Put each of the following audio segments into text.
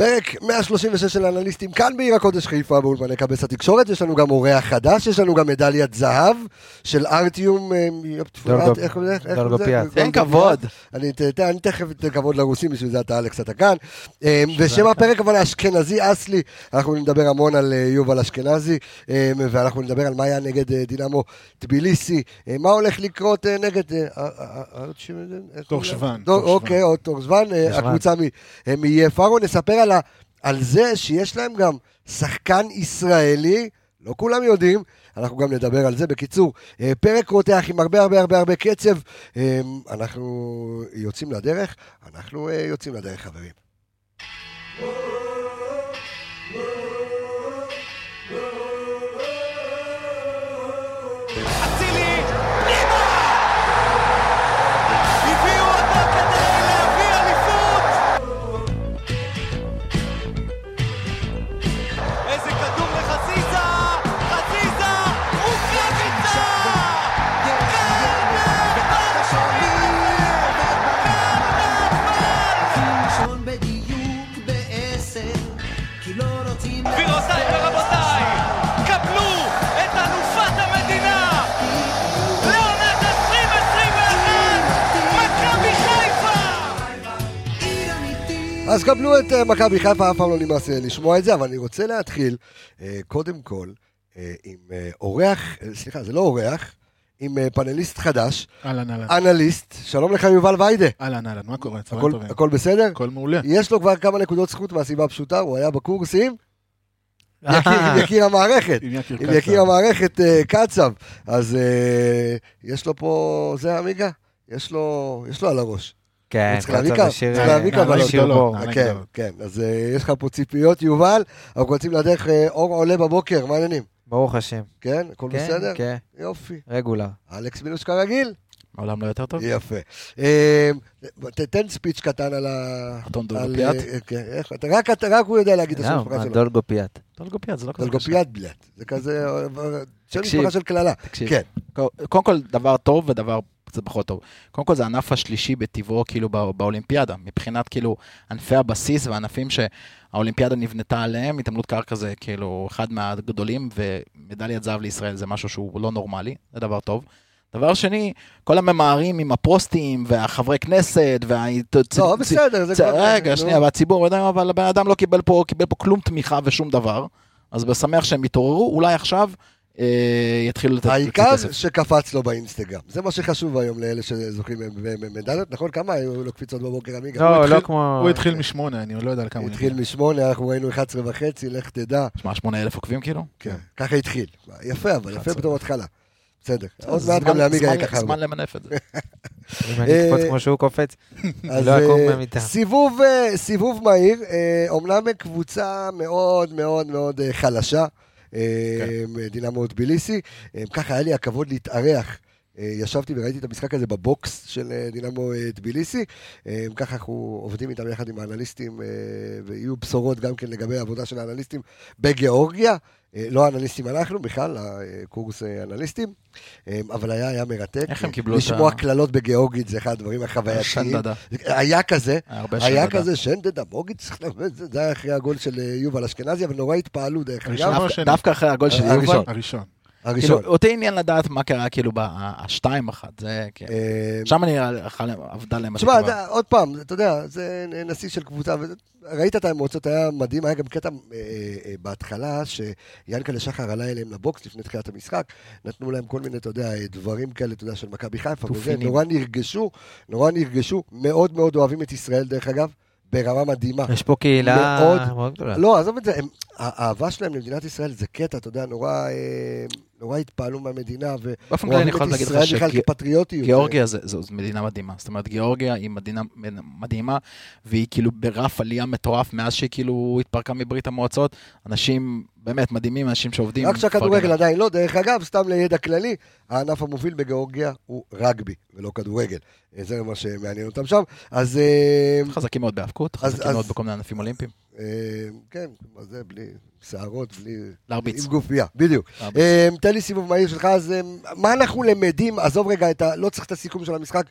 פרק 136 של אנליסטים כאן בעיר הקודש חיפה באולפני קבס התקשורת, יש לנו גם אורח חדש, יש לנו גם מדליית זהב של ארטיום, אה. זה? תן כבוד. אני תכף אתן כבוד לרוסים, בשביל זה אתה אלכס אתה כאן. אה, ושם הפרק אבל האשכנזי אסלי, אנחנו נדבר המון על אה, יובל אשכנזי, אה, ואנחנו נדבר על מה היה נגד אה, דינמו טביליסי, אה, מה הולך לקרות אה, נגד... אה, אה, אה, אה, איך תור קוראים לה? שוון, דור- תור אוקיי, שוון. עוד תור שוון, אה, שוון. הקבוצה אה, מאיי פארו, נספר על ה- על זה שיש להם גם שחקן ישראלי, לא כולם יודעים, אנחנו גם נדבר על זה. בקיצור, אה, פרק רותח עם הרבה הרבה הרבה הרבה קצב. אה, אנחנו יוצאים לדרך, אנחנו אה, יוצאים לדרך, חברים. אז קבלו את אה, מכבי חיפה, אף פעם לא נמאס לשמוע את זה, אבל אני רוצה להתחיל, אה, קודם כל, אה, עם אורח, סליחה, זה לא אורח, עם פאנליסט חדש, אהלן, אהלן. אנליסט, שלום לך יובל ויידה. אהלן, אהלן, מה קורה? צהריים הכל- טובים. הכל בסדר? הכל מעולה. יש לו כבר כמה נקודות זכות מהסיבה הפשוטה, הוא היה בקורסים. יקיר- עם יקיר המערכת. עם יקיר עם קצב. יקיר המערכת קצב. אז יש לו פה, זה עמיגה? יש לו, יש לו על הראש. כן, צריך להביא כמה- צריך להביא כמה שיר גדולות. בור. אה, כן. כן. אז אה, יש לך פה ציפיות, יובל. אנחנו יוצאים לדרך, אה, אור עולה בבוקר, מה העניינים? ברוך השם. כן? הכל כן, בסדר? כן, יופי. רגולר. אלכס מינוס כרגיל? העולם לא יותר טוב? יפה. אה, תתן ספיץ' קטן על ה... אתון על, דולגופיאט? כן, איך- אתה- רק הוא יודע להגיד את השם לא, שלו. דולגופיאט. דולגופיאט זה לא כזה קשה. דולגופיאט בלט. זה כזה שם תקשיב. משפחה של קללה. תקשיב. כן. קודם כל, דבר טוב ודבר קצת פחות טוב. קודם כל, זה הענף השלישי בטבעו, כאילו, בא- באולימפיאדה. מבחינת, כאילו, ענפי הבסיס והענפים שהאולימפיאדה נבנתה עליהם, התעמלות קרקע זה, כאילו, אחד מהגדולים, ומדליית זהב לישראל זה משהו שהוא לא נורמלי, זה דבר טוב. דבר שני, כל הממהרים עם הפוסטים והחברי כנסת וה... לא, בסדר, זה כבר... רגע. שנייה, והציבור, אבל הבן אדם לא קיבל פה, כלום תמיכה ושום דבר, אז בשמח שהם יתעוררו, אולי עכשיו יתחילו לתת העיקר כסף. שקפץ לו באינסטגרם. זה מה שחשוב היום לאלה שזוכים במדליות, נכון? כמה היו לו קפיצות בבוקר, עמיגה? לא, לא כמו... הוא התחיל משמונה, אני לא יודע על כמה הוא התחיל משמונה, אנחנו ראינו 11 וחצי, לך תדע. שמע, שמונה אלף עוקבים כאילו? כן, ככה התחיל. יפה, אבל יפה 11. בתור התחלה. בסדר. עוד מעט גם לעמיגה יהיה ככה. זמן למנף את זה. אם אני אקפוץ אה, כמו שהוא קופץ, לא אקום אה, מהמיטה. סיבוב, אה, סיבוב מהיר, אה, אומנם קבוצה מאוד מאוד מאוד אה, חלשה, אה, כן. דינמו טביליסי, אה, ככה היה לי הכבוד להתארח. אה, ישבתי וראיתי את המשחק הזה בבוקס של אה, דינמו אה, טביליסי, ככה אנחנו עובדים איתם יחד עם האנליסטים, ויהיו בשורות גם כן לגבי העבודה של האנליסטים בגיאורגיה. לא האנליסטים אנחנו, בכלל, הקורס אנליסטים, אבל היה, היה מרתק. איך הם קיבלו את לשמוע ה- קללות בגיאורגית זה אחד הדברים החווייתיים. שנדדה. היה כזה, היה. כזה שנדדה, בוגית צריך ללמד, זה היה אחרי הגול של יובל אשכנזי, אבל נורא התפעלו דרך אגב. דווקא אחרי הגול של. יובל. הראשון. הראשון. כאילו, אותי עניין לדעת מה קרה כאילו בשתיים אחת, זה כן. אה, שם אני עבדה להם תשמע, עוד פעם, אתה יודע, זה נשיא של קבוצה, ראית את האמוציות, היה מדהים, היה גם קטע אה, אה, בהתחלה, שיאנקלה שחר עלה אליהם לבוקס לפני תחילת המשחק, נתנו להם כל מיני, אתה יודע, דברים כאלה, אתה יודע, של מכבי חיפה, וזה. נורא נרגשו, נורא נרגשו, מאוד מאוד אוהבים את ישראל, דרך אגב, ברמה מדהימה. יש פה קהילה מאוד- מאוד גדולה. לא, עזוב את זה, הם, האהבה שלהם למדינת ישראל זה קטע, אתה יודע, נורא, נורא התפעלו מהמדינה, ואוהבים את ישראל בכלל כפטריוטיות. גיאורגיה זה- זו מדינה מדהימה. זאת אומרת, גיאורגיה היא מדינה מדהימה, והיא כאילו ברף עלייה מטורף מאז שהיא כאילו התפרקה מברית המועצות. אנשים באמת מדהימים, אנשים שעובדים. רק שהכדורגל. עדיין לא, דרך אגב, סתם לידע כללי, הענף המוביל בגיאורגיה הוא רגבי, ולא כדורגל. אה, זה מה שמעניין אותם שם. אז אה, חזקים מאוד בהאבקות, אז- חזקים אז- מאוד בכל מיני ענפים אולימפיים. אה, כן, מה זה, בלי שערות, בלי... להרביץ. עם גופייה, בדיוק. אה, תן לי סיבוב מהיר שלך, אז אה, מה אנחנו למדים, עזוב רגע את ה... לא צריך את הסיכום של המשחק,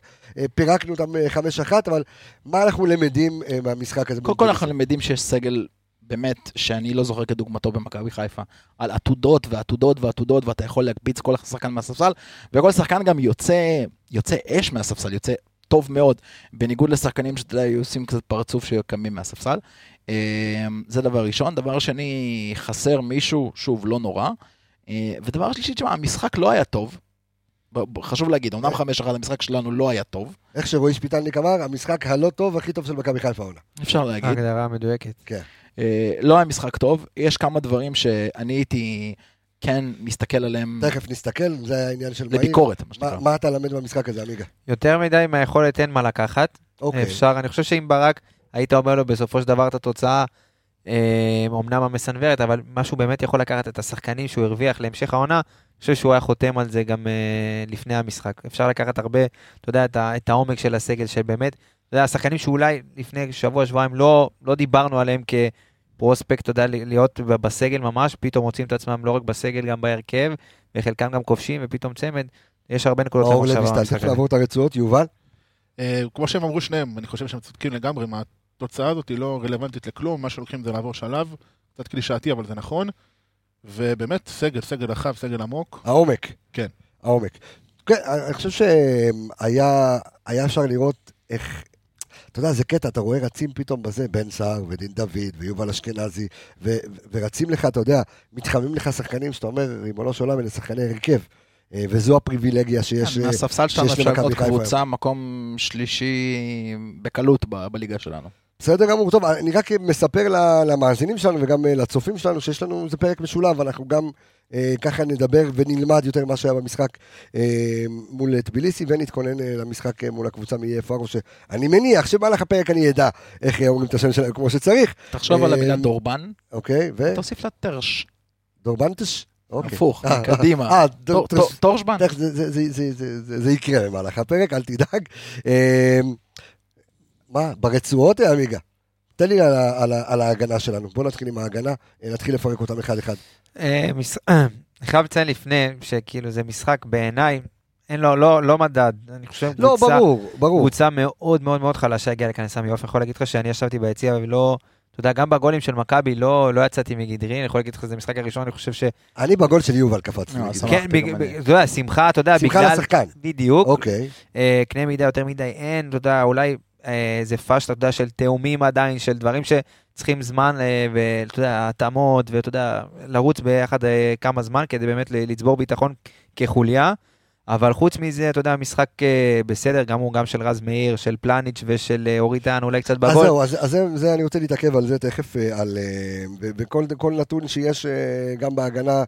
פירקנו אותם אה, חמש אחת, אבל מה אנחנו למדים מהמשחק הזה? קודם כל אנחנו למדים שיש סגל באמת שאני לא זוכר כדוגמתו במכבי חיפה, על עתודות ועתודות ועתודות, ואתה יכול להקפיץ כל שחקן מהספסל, וכל שחקן גם יוצא, יוצא אש מהספסל, יוצא טוב מאוד, בניגוד לשחקנים שאתה יודע, היו עושים קצת פרצוף שקמים מהספסל. אה, זה דבר ראשון. דבר שני, חסר מישהו, שוב, לא נורא. אה, ודבר שלישי, תשמע, המשחק לא היה טוב. חשוב להגיד, אמנם 5-1 המשחק שלנו לא היה טוב, איך שרועי שפיטלניק אמר, המשחק הלא טוב, הכי טוב של מכבי חיפה העונה. אפשר להגיד. הגדרה מדויקת. אה, לא היה משחק טוב, יש כמה דברים שאני הייתי כן מסתכל עליהם תכף נסתכל, זה העניין של מהיר. לביקורת, מה- שנקרא. מה אתה למד במשחק הזה, עמיגה? יותר מדי מהיכולת אין מה לקחת. אוקיי. אפשר, אני חושב שאם ברק, היית אומר לו בסופו של דבר את התוצאה, אה, אומנם המסנוורת, אבל משהו באמת יכול לקחת את השחקנים שהוא הרוויח להמשך העונה, אני חושב שהוא היה חותם על זה גם אה, לפני המשחק. אפשר לקחת הרבה, אתה יודע, את, את העומק של הסגל, של באמת, אתה יודע, השחקנים שאולי לפני שבוע, שבועיים לא, לא דיברנו עליהם כפרוספקט, אתה יודע, להיות בסגל ממש, פתאום מוצאים את עצמם לא רק בסגל, גם בהרכב, וחלקם גם כובשים, ופתאום צמד. יש הרבה נקודות למחשבה לויסטל, במשחק תכף הזה. נעבור את הרצועות, יובל. אה, כמו שהם אמרו שניהם, אני חושב שהם צודקים לגמרי, מהתוצאה הזאת היא לא רלוונטית לכלום, מה שלוקחים זה לעבור שלב, קצת קלישאתי אבל זה נכון, ובאמת סגל, סגל רחב, סגל עמוק, העומק. כן. העומק. כן, אני חושב שהיה היה אפשר לראות איך... אתה יודע, זה קטע, אתה רואה רצים פתאום בזה, בן סער ודין דוד ויובל אשכנזי, ו- ורצים לך, אתה יודע, מתחממים לך שחקנים שאתה אומר, ריבונו של עולם, אלה שחקני הרכב. אה, וזו הפריבילגיה שיש... כן, אה, מהספסל שלנו אפשר למכבי לראות חיפה. קבוצה מקום שלישי בקלות בליגה שלנו. בסדר גמור, טוב, אני רק מספר למאזינים שלנו וגם אה, לצופים שלנו שיש לנו, זה פרק משולב, אנחנו גם אה, ככה נדבר ונלמד יותר מה שהיה במשחק אה, מול טביליסי ונתכונן אה, למשחק אה, מול הקבוצה מאיי פארו, שאני מניח שבמהלך הפרק אני אדע איך אה, אומרים את השם שלהם כמו שצריך, תחשוב על אה, המילה דורבן, אוקיי, תוסיף לה טרש, ודורבנטש? אוקיי. הפוך, אה, קדימה. אה, טור- טור- טור- טורשבן. זה יקרה במהלך הפרק, אל תדאג. מה, ברצועות, אה, עמיגה? תן לי על על על ההגנה שלנו. בוא נתחיל עם ההגנה, אה, נתחיל לפרק אותם אחד-אחד. אה, אני חייב לציין לפני, שכאילו זה משחק בעיניי, אין לו, לא, לא מדד. אני חושב לא, קבוצה, ברור, ברור. קבוצה מאוד מאוד מאוד חלשה הגיעה לכאן סמי עופר. יכול להגיד לך שאני ישבתי ביציע ולא, אתה יודע, גם בגולים של מכבי לא, לא יצאתי מגדרי, אני יכול להגיד לך שזה המשחק הראשון, אני חושב ש... אני בגול של יובל קפצתי. לא. שמחתי כן. אתה יודע, שמחה, אתה יודע, שמחה בגלל... לשחקן. בדיוק. אוקיי. קנה מידה יותר מדי אין, אתה יודע, אולי זה פאשטה, אתה יודע, של תאומים עדיין, של דברים שצריכים זמן, אה, ואתה יודע, התאמות, ואתה יודע, לרוץ ביחד אה, כמה זמן כדי באמת לצבור ביטחון כחוליה. אבל חוץ מזה, אתה יודע, משחק אה, בסדר גמור, גם של רז מאיר, של פלניץ' ושל אה, אורי טען, אולי קצת אז בגול. זהו, אז אז זה- זה אני רוצה להתעכב על זה תכף, אה, על... אה, ו- וכל כל נתון שיש אה, גם בהגנה,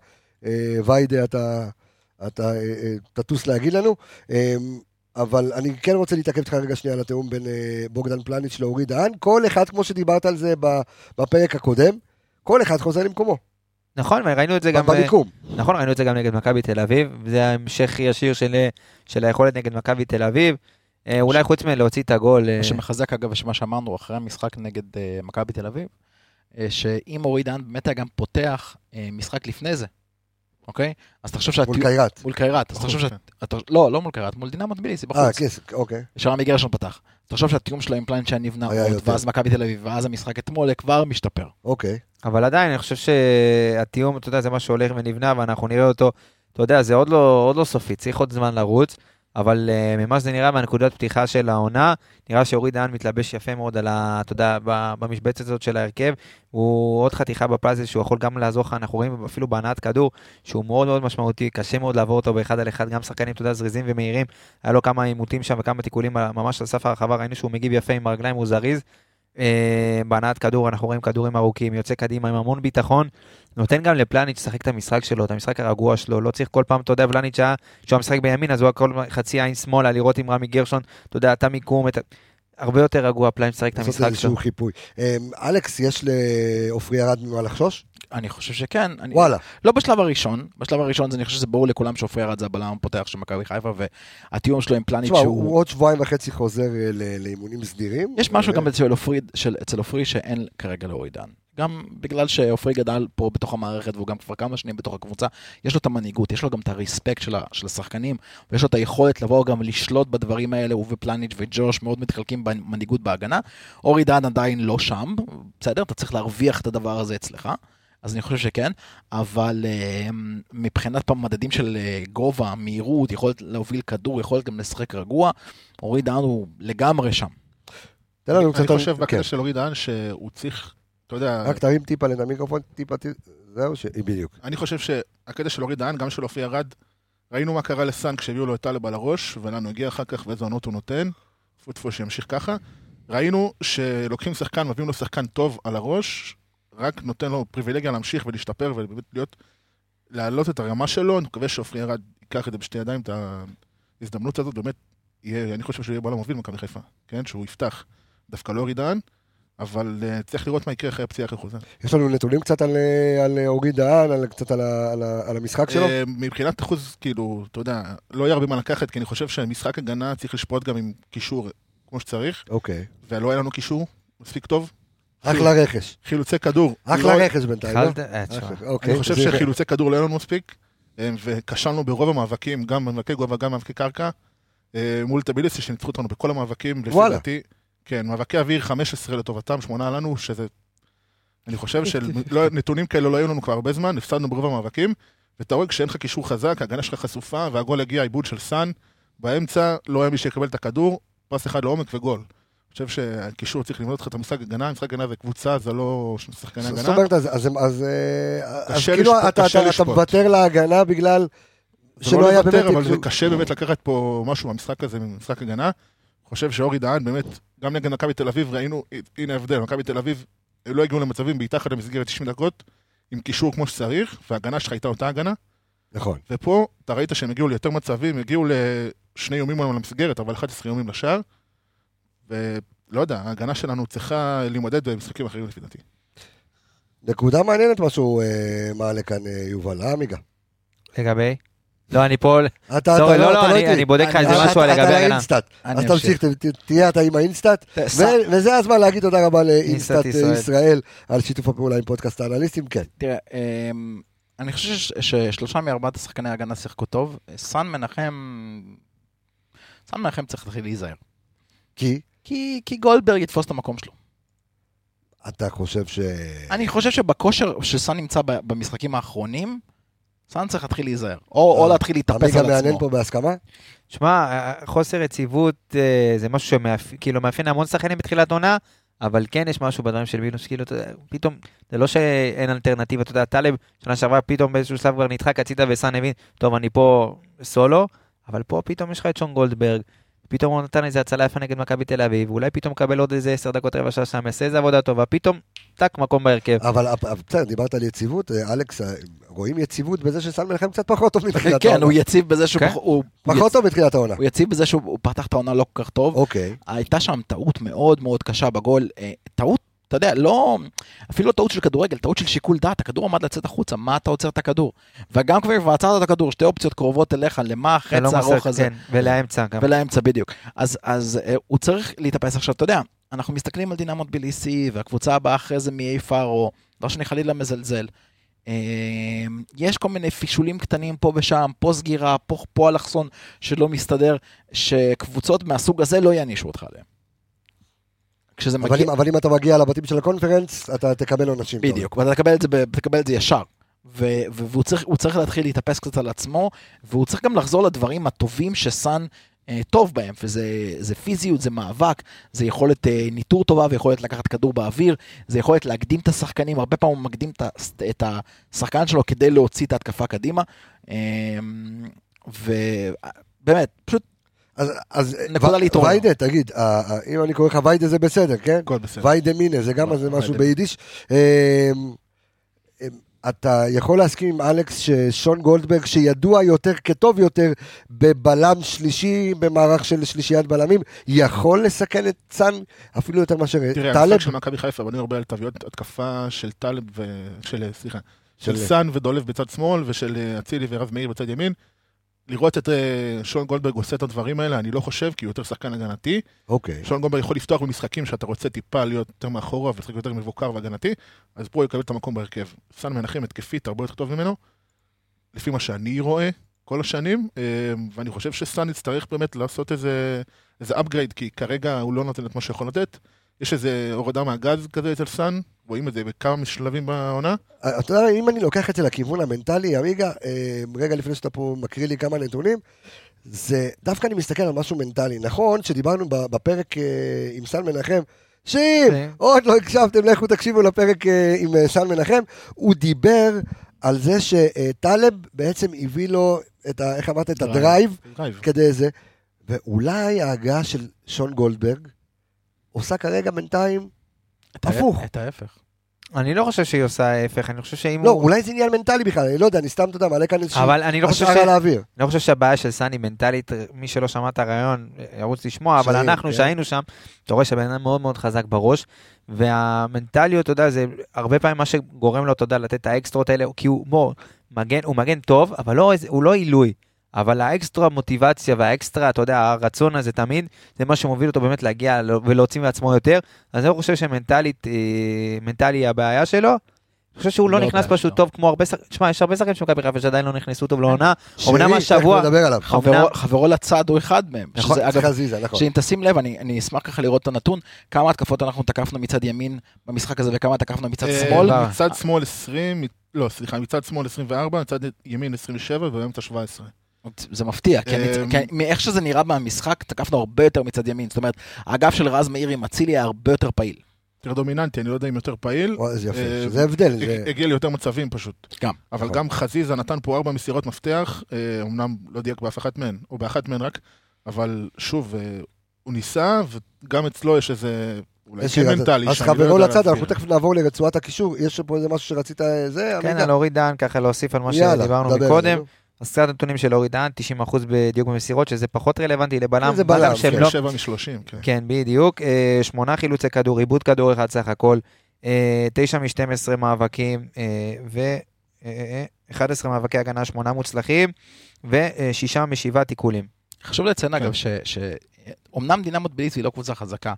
אה, ויידה, אתה אתה, אה, אה, תטוס להגיד לנו. אה, אבל אני כן רוצה להתעכב איתך רגע שנייה על התיאום בין אה, בוגדן פלניץ' לאורי דהן. כל אחד, כמו שדיברת על זה ב- בפרק הקודם, כל אחד חוזר למקומו, נכון, וראינו את זה גם... אה, במיקום. נכון, ראינו את זה גם נגד מכבי תל אביב, זה ההמשך ישיר של, של היכולת נגד מכבי תל אביב. אה, אולי חוץ מלהוציא את הגול, אה, מה שמחזק אגב מה שאמרנו אחרי המשחק נגד אה, מכבי תל אביב, אה, שאם אורי דהן באמת היה גם פותח אה, משחק לפני זה, אוקיי? אז תחשוב מול שהטיעון... קיירת. מול קיירת, אז תחשוב שאת... לא, לא מול קיירת, מול דינמו טביליסי אה, בחוץ. כן, אוקיי. שרמי גרשון פתח. תחשוב שהתיאום שלו עם שהיה נבנה עוד. ואז מכבי תל אביב, ואז המשחק אתמול כבר משתפר. אוקיי. אבל עדיין, אני חושב שהתיאום, אתה יודע, זה מה שהולך ונבנה, ואנחנו נראה אותו, אתה יודע, זה עוד לא, עוד לא סופי, צריך עוד זמן לרוץ, אבל uh, ממה שזה נראה מהנקודת פתיחה של העונה, נראה שאורי דהן מתלבש יפה מאוד על ה... אתה יודע, במשבצת הזאת של ההרכב, הוא עוד חתיכה בפלזל שהוא יכול גם לעזור לך, אנחנו רואים אפילו בהנעת כדור, שהוא מאוד מאוד משמעותי, קשה מאוד לעבור אותו באחד על אחד, גם שחקנים, אתה יודע, זריזים ומהירים, היה לו כמה עימותים שם וכמה תיקולים ממש על סף הרחבה, ראינו שהוא מגיב יפה עם הרגליים, הוא זריז. אה, בהנעת כדור, אנחנו רואים כדורים ארוכים, יוצא קדימה עם המון ביטחון, נותן גם לפלניץ' לשחק את המשחק שלו, את המשחק הרגוע שלו, לא צריך כל פעם, אתה יודע, פלניץ' היה, כשהוא משחק בימין, אז הוא היה כל חצי עין שמאלה, לראות עם רמי גרשון, אתה יודע, אתה מיקום, את... הרבה יותר רגוע פלניץ' לשחק את לעשות המשחק איזשהו שלו. חיפוי. אה, אלכס, יש לעופרי ארד ממה לחשוש? אני חושב שכן. אני, וואלה. לא בשלב הראשון, בשלב הראשון זה- אני חושב שזה ברור לכולם שעופרי ארד זה הבלם הפותח של מכבי חיפה, והתיאום שלו עם פלניץ' תשמע, שהוא... הוא עוד שבועיים וחצי חוזר אה, לאימונים סדירים. יש משהו ו- גם אצל עופרי, שאין כרגע לאורי דן. גם בגלל שעופרי גדל פה בתוך המערכת והוא גם כבר כמה שנים בתוך הקבוצה, יש לו את המנהיגות, יש לו גם את הרספקט של, ה, של השחקנים, ויש לו את היכולת לבוא גם לשלוט בדברים האלה, הוא ופלניץ' וג'וש מאוד מתחלקים במנהיגות בהגנה. אורי דן עדיין לא שם, בסדר? אתה צריך להרוויח את הדבר הזה אצלך. אז אני חושב שכן, אבל uh, מבחינת מדדים של uh, גובה, מהירות, יכולת להוביל כדור, יכולת גם לשחק רגוע, אורי דהן הוא לגמרי שם. תן לנו אני. חושב כן. בקטע של אורי דהן שהוא צריך, אתה יודע, רק תרים טיפה למיקרופון, טיפה, טיפה, זהו, ש- בדיוק. אני חושב שהקטע של אורי דהן, גם של אופי ירד, ראינו מה קרה לסאן כשהביאו לו את טלב על הראש, ולנו הגיע אחר כך ואיזה עונות הוא נותן, טפו טפו שימשיך ככה. ראינו שלוקחים שחקן, מביאים לו שחקן טוב על הראש, רק נותן לו פריבילגיה להמשיך ולהשתפר ובאמת להיות, להעלות את הרמה שלו, אני מקווה שעופרי ירד ייקח את זה בשתי ידיים, את ההזדמנות הזאת, באמת, יהיה, אני חושב שהוא יהיה בעל המוביל במכבי חיפה, כן? שהוא יפתח דווקא לא אורי דהן, אבל uh, צריך לראות מה יקרה אחרי הפציעה אחרי חוזר. יש לנו נתונים קצת על, אה, על אה, אורי דהן, על, קצת על, על, על המשחק שלו? אה, מבחינת אחוז, כאילו, אתה יודע, לא יהיה הרבה מה לקחת, כי אני חושב שמשחק הגנה צריך לשפוט גם עם קישור כמו שצריך, אוקיי. ולא היה לנו קישור מספיק טוב. אחלה רכש. חילוצי כדור. אחלה לא- רכש בינתיים. אחלה, אוקיי. אני חושב שחילוצי כדור לא היה לנו מספיק, וכשלנו ברוב המאבקים, גם במאבקי גובה, גם במאבקי קרקע, מול טביליסי, שניצחו אותנו בכל המאבקים, לפי וואלה. כן, מאבקי אוויר 15 לטובתם, 8 לנו, שזה... אני חושב שנתונים כאלה לא היו לנו כבר הרבה זמן, הפסדנו ברוב המאבקים, ואתה רואה כשאין לך קישור חזק, ההגנה שלך חשופה, והגול הגיע עיבוד של סאן, באמצע לא היה מי שיקבל את הכדור, פס אחד לעומק וגול. אני חושב שהקישור צריך לבנות לך את המשחק הגנה, משחק הגנה זה קבוצה, זה לא שחקני זאת הגנה. אומרת, אז, אז, אז, אה, אז כאילו אתה. מוותר להגנה בגלל זה שלא לא היה לוותר, באמת... אבל זה קשה באמת לקחת פה משהו מהמשחק הזה, ממשחק הגנה. חושב שאורי דהן באמת, גם נגד מכבי תל אביב ראינו, הנה ההבדל, מכבי תל אביב לא הגיעו למצבים בעיטה אחת למסגרת 90 דקות, עם קישור כמו שצריך, וההגנה שלך הייתה אותה הגנה, נכון. ופה אתה ראית שהם הגיעו ליותר מצבים, הגיעו לשני איומים על המסגרת, אבל 11 איומים לשער, ולא יודע, ההגנה שלנו צריכה להימדד במשחקים אחרים לפי דעתי. נקודה מעניינת מה שהוא אה, מעלה כאן, אה, יובל, אה, עמיגה? לגבי? לא, אני פה... אתה, לא, לא, אתה אני- איתי. אני בודק לך איזה משהו אתה- לגבי אתה הגנה. לאינסטאט. אז תמשיך, תהיה אתה עם האינסטאט. וזה הזמן להגיד תודה רבה לאינסטאט אינסטאט ישראל. על שיתוף הפעולה עם פודקאסט האנליסטים, כן. תראה, אמ, אני חושב ששלושה מארבעת השחקני ההגנה שיחקו טוב. סאן מנחם... סאן מנחם צריך להתחיל להיזהר. כי כי, כי גולדברג יתפוס את המקום שלו. אתה חושב ש... אני חושב שבכושר שסאן נמצא במשחקים האחרונים, סאן צריך להתחיל להיזהר. או, או להתחיל להתאפס עמיגה על עצמו. פה בהסכמה? שמע, חוסר יציבות אה, זה משהו שכאילו מאפיין המון שחקנים בתחילת עונה, אבל כן יש משהו בדברים של מינוס, כאילו, פתאום, זה לא שאין אלטרנטיבה, אתה יודע, טלב, שנה שעברה פתאום באיזשהו שלב כבר נדחק הצידה וסאן הבין, טוב, אני פה סולו, אבל פה פתאום יש לך את שון גולדברג, פתאום הוא נתן איזה הצלה יפה נגד מכבי תל אביב, ואולי פתאום מקבל עוד איזה עשר דקות רבע שעה שם, יעשה איזה עבודה טובה, פתאום, טאק, מקום בהרכב. אבל אבל בסדר, דיברת על יציבות, אה, אלכס, אה, רואים יציבות בזה שסן מנחם קצת פחות טוב מתחילת כן, העונה. הוא יציב בזה שהוא... כן? פחות טוב מתחילת העונה. הוא יציב בזה שהוא הוא פתח את העונה לא כל כך טוב. אוקיי. הייתה שם טעות מאוד מאוד קשה בגול. אה, טעות, אתה יודע, לא... אפילו לא טעות של כדורגל, טעות של שיקול דעת. הכדור עמד לצאת החוצה, מה אתה עוצר את הכדור? וגם כבר ועצרת את הכדור, שתי אופציות קרובות אליך, למה החץ הארוך הזה? כן, ולאמצע גם. ולאמצע בדיוק. אז, אז אה, הוא צריך להתאפס עכשיו, אתה יודע, אנחנו מסתכלים על דינמות ביליסי, והקבוצה הבאה אחרי זה מאי פארו, לא שאני חלילה מזלזל. אה, יש כל מיני פישולים קטנים פה ושם, פה סגירה, פה, פה אלכסון שלא מסתדר, שקבוצות מהסוג הזה לא יענישו אותך עליהם. כשזה אבל מגיע... אם- אבל אם אתה מגיע לבתים של הקונפרנס, אתה תקבל עונשים. בדיוק, ואתה תקבל את זה, תקבל את זה ישר. ו- והוא צריך, צריך להתחיל להתאפס קצת על עצמו, והוא צריך גם לחזור לדברים הטובים שסאן אה, טוב בהם, וזה זה פיזיות, זה מאבק, זה יכולת אה, ניטור טובה ויכולת לקחת כדור באוויר, זה יכולת להקדים את השחקנים, הרבה פעמים הוא מקדים את, את השחקן שלו כדי להוציא את ההתקפה קדימה. אה, ובאמת, פשוט אז, אז נקודה ו- להתעורר. ויידה, תגיד, אה, אה, אם אני קורא לך ויידה זה בסדר, כן? הכל בסדר. ויידה מינה, זה גם איזה משהו ויידה. ביידיש. אה, אה, אתה יכול להסכים עם אלכס ששון גולדברג, שידוע יותר כטוב יותר בבלם שלישי, במערך של שלישיית בלמים, יכול לסכן את סאן אפילו יותר מאשר תראה, טלב? המשחק של מכבי חיפה בנוי הרבה על תוויות התקפה של טלב ו... של, סליחה, של של- סאן ודולב בצד שמאל ושל אה, אצילי ורז מאיר בצד ימין. לראות את אה, שון גולדברג עושה את הדברים האלה, אני לא חושב, כי הוא יותר שחקן הגנתי. אוקיי. שון גולדברג יכול לפתוח במשחקים שאתה רוצה טיפה להיות יותר מאחורה ולשחק יותר מבוקר והגנתי, אז פה הוא יקבל את המקום בהרכב. סאן מנחם התקפית הרבה יותר טוב ממנו, לפי מה שאני רואה כל השנים, אה, ואני חושב שסאן יצטרך באמת לעשות איזה, איזה upgrade, כי כרגע הוא לא נותן את מה שיכול לתת. יש איזה הורדה מהגז כזה אצל סאן, רואים את זה בכמה שלבים בעונה. אתה יודע, אם אני לוקח את זה לכיוון המנטלי, עמיגה, אה, רגע לפני שאתה פה מקריא לי כמה נתונים, זה, דווקא אני מסתכל על משהו מנטלי. נכון שדיברנו בפרק אה, עם סן מנחם, שים, כן. עוד לא הקשבתם, לכו תקשיבו לפרק אה, עם סן מנחם, הוא דיבר על זה שטלב בעצם הביא לו את ה... איך אמרת? את drive. ה drive drive. כדי זה, ואולי ההגעה של שון גולדברג עושה כרגע בינתיים הפוך. את ההפך. אני לא חושב שהיא עושה ההפך, אני חושב שאם לא, הוא... אולי זה עניין מנטלי בכלל, אני לא יודע, אני סתם, אתה יודע, מעלה כאן איזושהי אבל אני לא חושב ש... לאוויר. אני לא חושב שהבעיה של סאני מנטלית, מי שלא שמע את הריאיון, ירוץ לשמוע, אבל אנחנו כן. שהיינו שם, אתה רואה שהבן אדם מאוד מאוד חזק בראש, והמנטליות, אתה יודע, זה הרבה פעמים מה שגורם לו, אתה יודע, לתת את האקסטרות האלה, כי הוא בוא, מגן, הוא מגן טוב, אבל לא, הוא לא עילוי. אבל האקסטרה מוטיבציה והאקסטרה, אתה יודע, הרצון הזה תמיד, זה מה שמוביל אותו באמת להגיע ולהוציא מעצמו יותר. אז אני לא חושב שמנטלית, אה, מנטלי היא הבעיה שלו. אני חושב שהוא לא לא נכנס פשוט שלו. טוב כמו הרבה שחקנים, תשמע, יש הרבה שחקנים של מכבי חיפה שעדיין לא נכנסו טוב לעונה. אמנם השבוע- תכף נדבר עליו. חברו- לצד הוא אחד מהם. נכון, שזה, אגב, חזיזה, נכון. שאם תשים לב, אני, אני אשמח ככה לראות את הנתון, כמה התקפות אנחנו תקפנו מצד ימין במשחק הזה וכמה תקפנו מצד אה, שמאל. לא. מצד שמאל 20, לא, סליחה, מצד שמאל 24, מצד ימין 27 ובאמצע 17. זה מפתיע, כי, אני, כי מאיך שזה נראה מהמשחק, תקפנו הרבה יותר מצד ימין. זאת אומרת, האגף של רז מאיר עם אצילי היה הרבה יותר פעיל. יותר דומיננטי, אני לא יודע אם יותר פעיל. איזה יפה, הבדל, זה... הג- הגיע ליותר מצבים פשוט. גם. אבל נכון. גם חזיזה נתן פה ארבע מסירות מפתח, אה, אמנם לא דייק באף אחת מהן, או באחת מהן רק, אבל שוב, אה, הוא ניסה, וגם אצלו יש איזה, אולי כן מנטלי, אז שאני לא חברו יודע לצד, אנחנו. תכף נעבור לרצועת הקישור, יש פה איזה משהו שרצית, אה, זה, כן? על אורי דהן, ככה להוסיף על מה שדיברנו זה, מקודם. אז קצת נתונים של אורי דהן, 90% בדיוק במסירות, שזה פחות רלוונטי לבלם. זה בלם, כן. לא- שבע משלושים, כן. כן, בדיוק. אה, שמונה חילוצי כדור, עיבוד כדור אחד סך הכל, אה, תשע מ-12 מאבקים, ו-11 מאבקי הגנה, שמונה מוצלחים, ושישה משבעה תיקולים. חשוב לציין אגב, ש... ש... אומנם דינמו תביליסי היא לא קבוצה חזקה,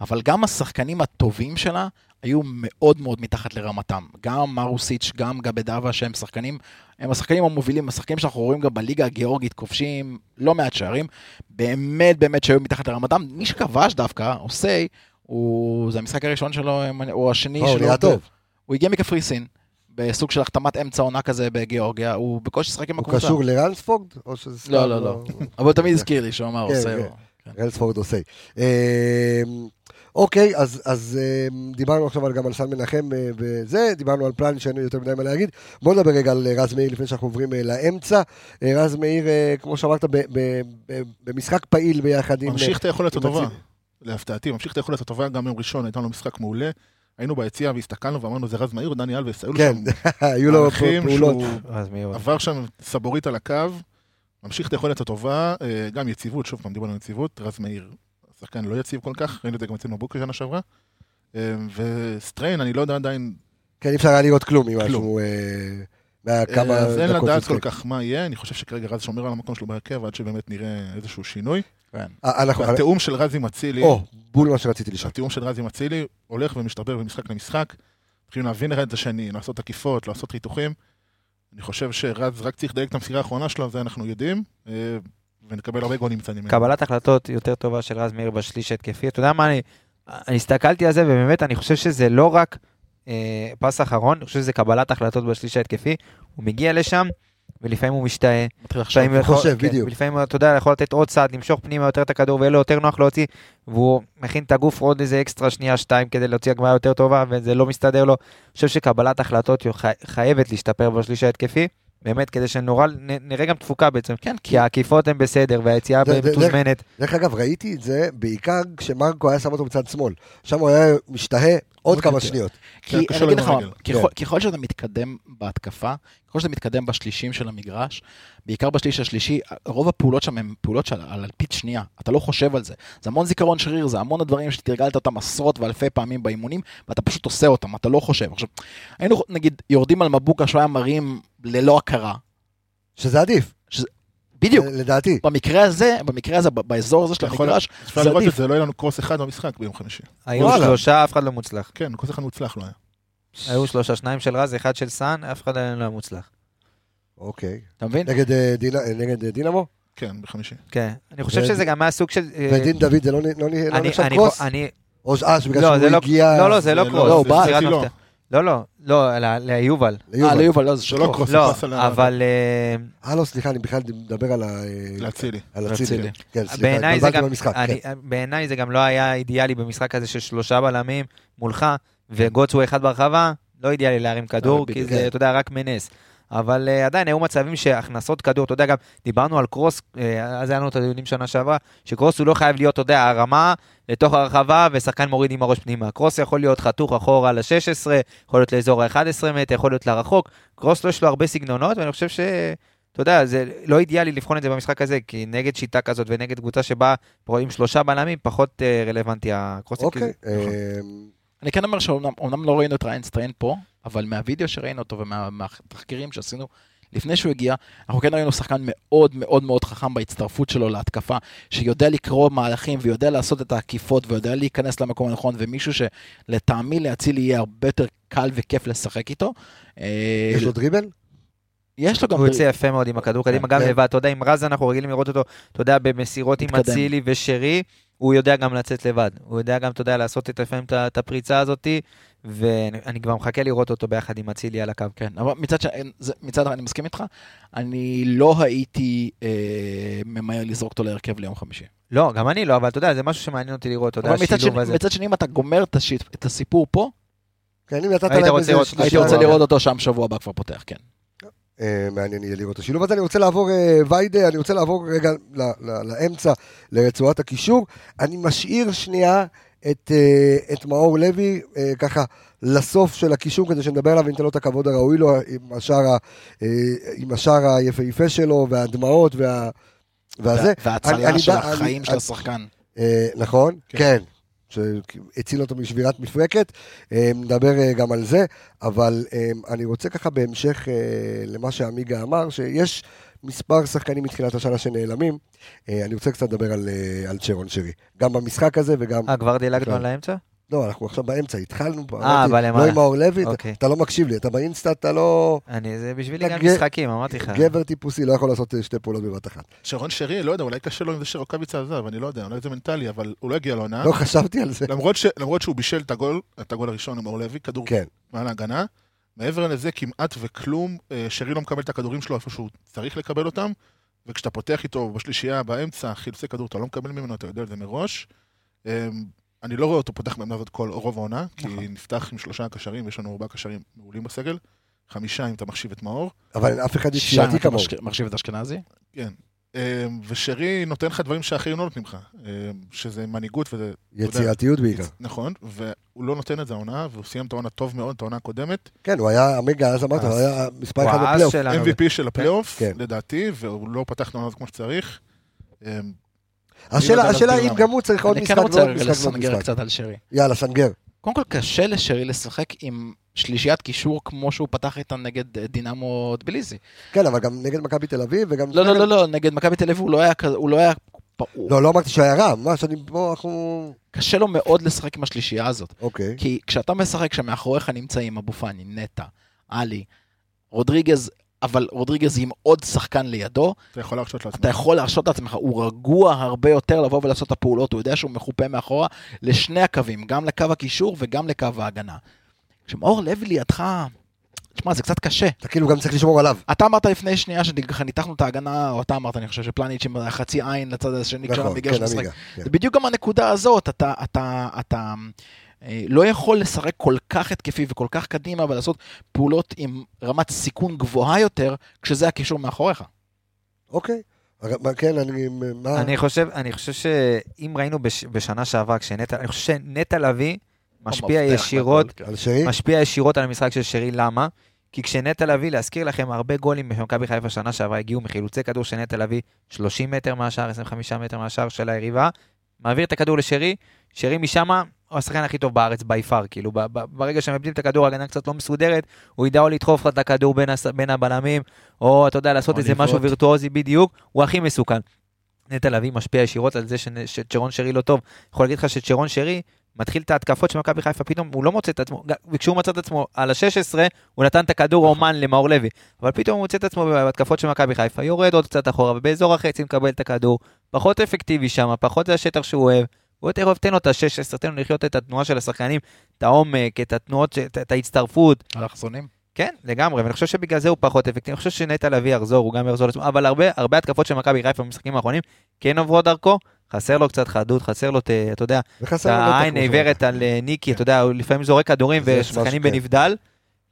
אבל גם השחקנים הטובים שלה היו מאוד מאוד מתחת לרמתם. גם מרוסיץ', גם גבדאווה, שהם שחקנים, הם השחקנים המובילים, השחקנים שאנחנו רואים גם בליגה הגיאורגית כובשים לא מעט שערים, באמת באמת שהיו מתחת לרמתם. מי שכבש דווקא, אוסי, הוא... זה המשחק הראשון שלו, או השני לא, הוא שלו. נראה טוב. הוא הגיע מקפריסין, בסוג של החתמת אמצע עונה כזה בגיאורגיה, הוא בקושי שיחק עם הוא הקבוצה. קשור לרנספורד? או שזה סתם... לא, לא, לא. אבל הוא תמיד הזכיר לי שהוא אמר, כן, עושה... כן. לו. רנספורד עושה. אה, אוקיי, אז, אז אה, דיברנו עכשיו על- גם על סן מנחם אה, וזה, דיברנו על פלן שאין לי יותר מדי מה להגיד. בוא נדבר רגע על אה, רז מאיר לפני שאנחנו עוברים אה, לאמצע. אה, רז מאיר, אה, כמו שאמרת, ב- ב- ב- במשחק פעיל ביחד עם... ממשיך את היכולת הטובה. להפתעתי, ממשיך את היכולת הטובה, גם יום ראשון הייתה לו משחק מעולה. היינו ביציע והסתכלנו ואמרנו זה רז מאיר, דני אלווס, היו לו כן, שם היו לו מהלכים פעולות. שהוא? עבר שם סבורית על הקו, ממשיך את היכולת הטובה, אה, גם יציבות, שוב פעם דיברנו על יציבות, רז מאיר, שחקן לא יציב כל כך, ראינו את זה גם אצלנו בבוקר שנה שעברה. אה, וסטריין, אני לא יודע עדיין, כן, אי אפשר היה לראות כלום. ממשהו, אה, מהכמה אה, אז אין לדעת שהוא כל. כך מה יהיה, אני חושב שכרגע רז שומר על המקום שלו בהרכב עד שבאמת נראה איזשהו שינוי. כן. אה, והתיאום של רז עם אצילי, או, בול מה שרציתי לשאול. התיאום של רז עם אצילי הולך ומשתפר ממשחק למשחק. מתחילים להבין אחד את השני, לעשות עקיפות, לעשות חיתוכים. אני חושב שרז רק צריך לדייק את המסירה האחרונה שלו, זה אנחנו יודעים, אה, ונקבל הרבה גולים מצד ימין. קבלת החלטות יותר טובה של רז מאיר בשליש התקפי. אתה יודע מה, אני, אני הסתכלתי על זה, ובאמת אני חושב שזה לא רק אה, פס אחרון, אני חושב שזה קבלת החלטות בשליש ההתקפי. הוא מגיע לשם, ולפעמים הוא משתאה. מתחיל. לפעמים הוא יכול- חושב, כן, בדיוק. ולפעמים, אתה יודע, יכול לתת עוד צעד, למשוך פנימה יותר את הכדור, ויהיה לו יותר נוח להוציא, והוא מכין את הגוף עוד איזה אקסטרה שנייה, שתיים, כדי להוציא הגבהה יותר טובה, וזה לא מסתדר לו. אני חושב שקבלת החלטות חי- חייבת להשתפר בשליש ההתקפי. באמת, כדי שנורא נ- נראה גם תפוקה בעצם. כן, כי העקיפות הן בסדר, והיציאה מתוזמנת. דרך אגב, ראיתי את זה בעיקר כשמרקו היה שם אותו בצד שמאל. שם הוא היה משתהה עוד כמה יותר. שניות. כי כן, אני אגיד לך. ככל- שאתה מתקדם בהתקפה, ככל שאתה מתקדם בשלישים של המגרש, בעיקר בשליש השלישי, רוב הפעולות שם הן פעולות של על אלפית שנייה, אתה לא חושב על זה. זה המון זיכרון שריר, זה המון הדברים שתרגלת אותם עשרות ואלפי פעמים באימונים, ואתה פשוט עושה אותם, אתה לא חושב. עכשיו, היינו נגיד יורדים על מבוקה שהוא היה מרים ללא הכרה, שזה עדיף. בדיוק. לדעתי. במקרה הזה, במקרה הזה, באזור הזה של המגרש, אפשר זה לראות את עדיף. זה, לא היה לנו קרוס אחד במשחק ביום חמישי. היו. שלושה, אף אחד לא מוצלח. כן, קרוס אחד מוצלח לא היה. היו שלושה, שניים של רז, אחד של סאן, אף אחד לא היה מוצלח. אוקיי. אתה מבין? נגד אה, אה, אה, דינמו? כן, בחמישי. כן. אני חושב שזה גם היה סוג של... ודין דוד זה לא לא לא נחשב קרוס? אני... או שבגלל לא, זה שהוא לא... הגיע... לא, לא, זה לא קרוס. לא, לא. לא, לא, לא, ליובל. אה, ליובל, לא, זה זה של לא קרוס. לא, ה- אבל אה, אה, לא, סליחה, אני בכלל מדבר על ה... לאצילי. על אצילי. כן, סליחה, התבלבלתי במשחק, אני- כן. בעיניי זה גם לא היה אידיאלי במשחק הזה של שלושה בלמים מולך, וגוץ הוא אחד ברחבה, לא אידיאלי להרים כדור, בדיוק, כי. זה, אתה יודע, רק מנס. אבל uh, עדיין היו מצבים שהכנסות כדור, אתה יודע, גם דיברנו על קרוס, uh, אז היה לנו את הדיונים שנה שעברה, שקרוס הוא לא חייב להיות, אתה יודע, הרמה לתוך הרחבה ושחקן מוריד עם הראש פנימה. קרוס יכול להיות חתוך אחורה ל-16, יכול להיות לאזור ה-11 מטר, יכול להיות לרחוק. קרוס לא יש לו הרבה סגנונות, ואני חושב ש... אתה יודע, זה לא אידיאלי לבחון את זה במשחק הזה, כי נגד שיטה כזאת ונגד קבוצה שבה רואים שלושה בלמים, פחות uh, רלוונטי הקרוסים. אוקיי. אה, אני כן אומר שאומנם לא ראינו את ריין סטריין פה, אבל מהווידאו שראינו אותו ומהתחקירים שעשינו לפני שהוא הגיע, אנחנו כן ראינו שחקן מאוד מאוד מאוד חכם בהצטרפות שלו להתקפה, שיודע לקרוא מהלכים ויודע לעשות את העקיפות ויודע להיכנס למקום הנכון, ומישהו שלטעמי להציל יהיה הרבה יותר קל וכיף לשחק איתו. אה, יש לו דריבל? יש לו גם... הוא יוצא יפה מאוד עם הכדור קדימה, גם כן. לבד, אתה יודע, עם רז אנחנו רגילים לראות אותו, אתה יודע, במסירות עם. אצילי ושרי, הוא יודע גם לצאת לבד. הוא יודע גם, אתה יודע, לעשות את לפעמים את הפריצה הזאתי, ואני כבר מחכה לראות אותו ביחד עם אצילי על הקו. כן, אבל מצד ש... זה- מצד אחד אני מסכים איתך, אני לא הייתי אה, ממהר לזרוק אותו להרכב ליום חמישי. לא, גם אני לא, אבל אתה יודע, זה משהו שמעניין אותי לראות, אתה יודע, השילוב שני, הזה. מצד שני, אם אתה גומר את, השיט, את הסיפור פה, כן, אם נתת היית להם רוצה איזה בשבוע רוצה. לראות אותו שם שבוע הבא כבר פותח, כן. אה, מעניין יהיה לראות את השילוב הזה. אני רוצה לעבור, אה, ויידה, אני רוצה לעבור רגע לאמצע, לרצועת הקישור. אני משאיר שנייה את, אה, את מאור לוי, ככה, לסוף של הקישור, כדי שנדבר עליו וניתן לו את הכבוד הראוי לו, עם השער, עם השער היפהפה שלו, והדמעות, וה... והזה. אני- וההצלה אני של דע- החיים אני- של השחקן. נכון, כן. שהציל אותו משבירת מפרקת, אה, נדבר אה, גם על זה, אבל אה, אני רוצה ככה בהמשך למה שעמיגה אמר, שיש מספר שחקנים מתחילת השנה שנעלמים, אני רוצה קצת לדבר על, על צ'רון שרי, גם במשחק הזה וגם, אה, כבר דילגנו. על האמצע? לא, אנחנו עכשיו באמצע, התחלנו, פה, אה, אמרתי, בלמעלה. לא עם מאור לוי, אתה- אוקיי. אתה לא מקשיב לי, אתה באינסטה, אתה לא אני, זה בשבילי גם משחקים, אמרתי לך. גבר טיפוסי, לא יכול לעשות אה, שתי פעולות בבת אחת. שרון שרי, לא יודע, אולי קשה לו עם זה שרוקאביצה עזב, אני לא יודע, אולי זה מנטלי, אבל הוא לא הגיע לעונה. לא חשבתי על זה. למרות, שהוא בישל את הגול, את הגול הראשון עם אור לוי, כדור כן, מעל ההגנה. מעבר לזה כמעט וכלום, אה, שרי לא מקבל את הכדורים שלו איפה שהוא צריך לקבל אותם, וכשאתה פותח איתו בשלישייה באמצע, חילוצי כדור, אתה לא מקבל ממנו, אתה יודע את זה מראש. אני לא רואה אותו פותח בעמדה הזאת כל רוב העונה, כי נכון. נפתח עם שלושה קשרים, יש לנו ארבעה קשרים מעולים בסגל, חמישה אם אתה מחשיב את מאור. אבל אין אף אחד אתה כמוהו. מחשיב את אשכנזי? כן. אה, ושרי נותן לך דברים שאחרים לא נותנים לך, אה, שזה מנהיגות וזה... יצירתיות בעיקר. נכון, והוא לא נותן את זה העונה, והוא סיים את העונה טוב מאוד, את העונה הקודמת. כן, הוא היה, עמגה, אז אמרת, הוא היה מספר אחד בפלייאוף. MVP של הפלייאוף, כן. לדעתי, והוא לא פתח את העונה הזאת כמו שצריך. השאלה, השאלה אם. גם הוא צריך עוד אני משחק כן רוצה ועוד משחק ועוד לסנגר משחק. קצת על שרי. יאללה, סנגר. קודם כל, קשה לשרי לשחק עם שלישיית קישור כמו שהוא פתח איתה נגד אה, דינמו טביליסי. כן, אבל גם נגד מכבי תל אביב וגם... לא, לא, לא, לא, נגד מכבי תל אביב הוא לא היה כזה, הוא לא היה... הוא- לא, לא אמרתי שהיה רע, מה שאני פה, אנחנו... קשה לו מאוד לשחק עם השלישייה הזאת. אוקיי. כי כשאתה משחק כשמאחוריך נמצאים אבו פאני, נטע, עלי, רודריגז, אבל רודריגז עם עוד שחקן לידו, אתה יכול להרשות לעצמך. אתה יכול להרשות לעצמך, הוא רגוע הרבה יותר לבוא ולעשות את הפעולות, הוא יודע שהוא מחופה מאחורה לשני הקווים, גם לקו הקישור וגם לקו ההגנה. כשמאור לוי לידך, תשמע, זה קצת קשה. אתה כאילו גם צריך לשמור עליו. אתה אמרת לפני שנייה שככה ניתחנו את ההגנה, או אתה אמרת, אני חושב שפלניץ' עם חצי עין לצד השני נכון, כשהמגרש כן, משחק. עמיגה. כן. זה בדיוק גם הנקודה הזאת, אתה, אתה, אתה, אה, לא יכול לשחק כל כך התקפי וכל כך קדימה ולעשות פעולות עם רמת סיכון גבוהה יותר, כשזה הקישור מאחוריך. אוקיי. מה, כן, אני... מה... אני חושב, אני חושב שאם ראינו בש, בשנה שעברה, כשנטע, אני חושב שנטע לביא משפיע המפתח ישירות, כן. על שרי? משפיע ישירות על המשחק של שרי, למה? כי כשנטע לביא, להזכיר לכם, הרבה גולים במכבי חיפה שנה שעברה הגיעו מחילוצי כדור של נטע לביא, 30 מטר מהשער, 25 מטר מהשער של היריבה, מעביר את הכדור לשרי, שרי משם השחקן הכי טוב בארץ בי פאר, כאילו ב- ב- ברגע שמאבדים את הכדור, ההגנה קצת לא מסודרת, הוא ידע או לדחוף לך את הכדור בין, הס- בין הבלמים, או אתה יודע, לעשות איזה משהו. וירטואוזי בדיוק, הוא הכי מסוכן. נטע לביא משפיע ישירות על זה שנ- שצ'רון שרי לא טוב. יכול להגיד לך שצ'רון שרי מתחיל את ההתקפות של מכבי חיפה, פתאום הוא לא מוצא את עצמו, וכשהוא מצא את עצמו על ה-16, הוא נתן את הכדור אומן למאור לוי, אבל פתאום הוא מוצא את עצמו בהתקפות של מכבי חיפה, יורד עוד קצת אחורה, ובאזור החצי מקבל את הכדור, פחות אפקטיבי שם, פחות זה השטח שהוא אוהב, הוא יותר אוהב, תן לו את ה-16, תן לו לחיות את התנועה של השחקנים, את העומק, את התנועות, את- ההצטרפות, אלכסונים. כן, לגמרי, ואני חושב שבגלל זה הוא פחות אפקטיבי. אני חושב שנטע לביא יחזור, הוא גם יחזור לעצמו, אבל הרבה, הרבה התקפות של מכבי חיפה במשחקים האחרונים כן עוברות דרכו, חסר לו קצת חדות, חסר לו, את, אתה יודע, את נטע, העין כמו העיוורת על אה, ניקי, אתה יודע, הוא לפעמים זורק כדורים ושחקנים כן. בנבדל.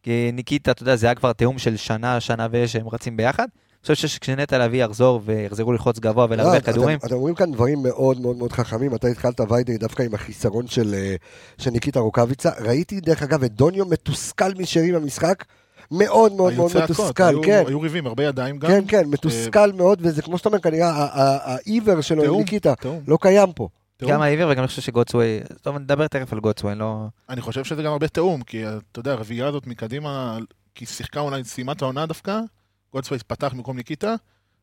כי ניקיטה, אתה יודע, זה היה כבר תיאום של שנה, שנה ושהם רצים ביחד. אני חושב שכשנטע לביא יחזור ויחזרו ללחוץ גבוה לא, ולהרבה אתם- כדורים, אתם אומרים כאן דברים מאוד מאוד מאוד חכמים. אתה התחלת ויידי דווקא עם החיסרון של, אה, של ניקיטה רוקאביצה. ראיתי דרך אגב את דוניו מתוסכל משרי במשחק. מאוד מאוד מאוד מתוסכל, היו- כן. היו ריבים, הרבה ידיים גם. כן, כן, מתוסכל מאוד, וזה כמו שאתה אומר, כנראה העיוור שלו ניקיטה לא קיים פה. גם העיוור וגם אני חושב שגוטסווי, טוב, נדבר תכף על גוטסווי, לא... אני חושב שזה גם הרבה תיאום, כי אתה יודע, הרביעייה הזאת מקדימה, כי שיחקה אולי סיימה את העונה דווקא, גולדסווייס פתח במקום ניקיטה,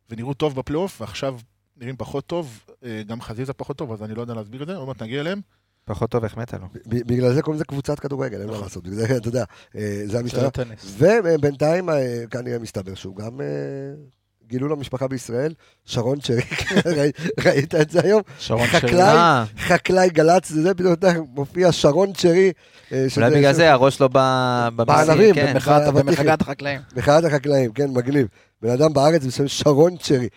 ונראו טוב בפלייאוף, ועכשיו נראים פחות טוב, אה, גם חזיזה פחות טוב, אז אני לא יודע להסביר את זה, עוד מעט נגיע אליהם. פחות טוב, החמאת לו. בגלל זה קוראים לזה קבוצת כדורגל, אין מה נכון. לעשות. בגלל זה, אתה יודע, אה, זה המשטרה. ובינתיים, אה, כנראה מסתבר שהוא גם... גילו למשפחה בישראל, שרון צ'ריק, ראי- ראית את זה היום? שרון חקלאי. שרי. אה, חקלאי גל"צ, זה פתאום אתה מופיע שרון צ'רי. אה, אולי בגלל זה הראש לא ב- במיסים, בענבים, כן. במחאת החקלאים. מחאת החקלאים, כן, מגניב. בן אדם בארץ בשם שרון צ'רי.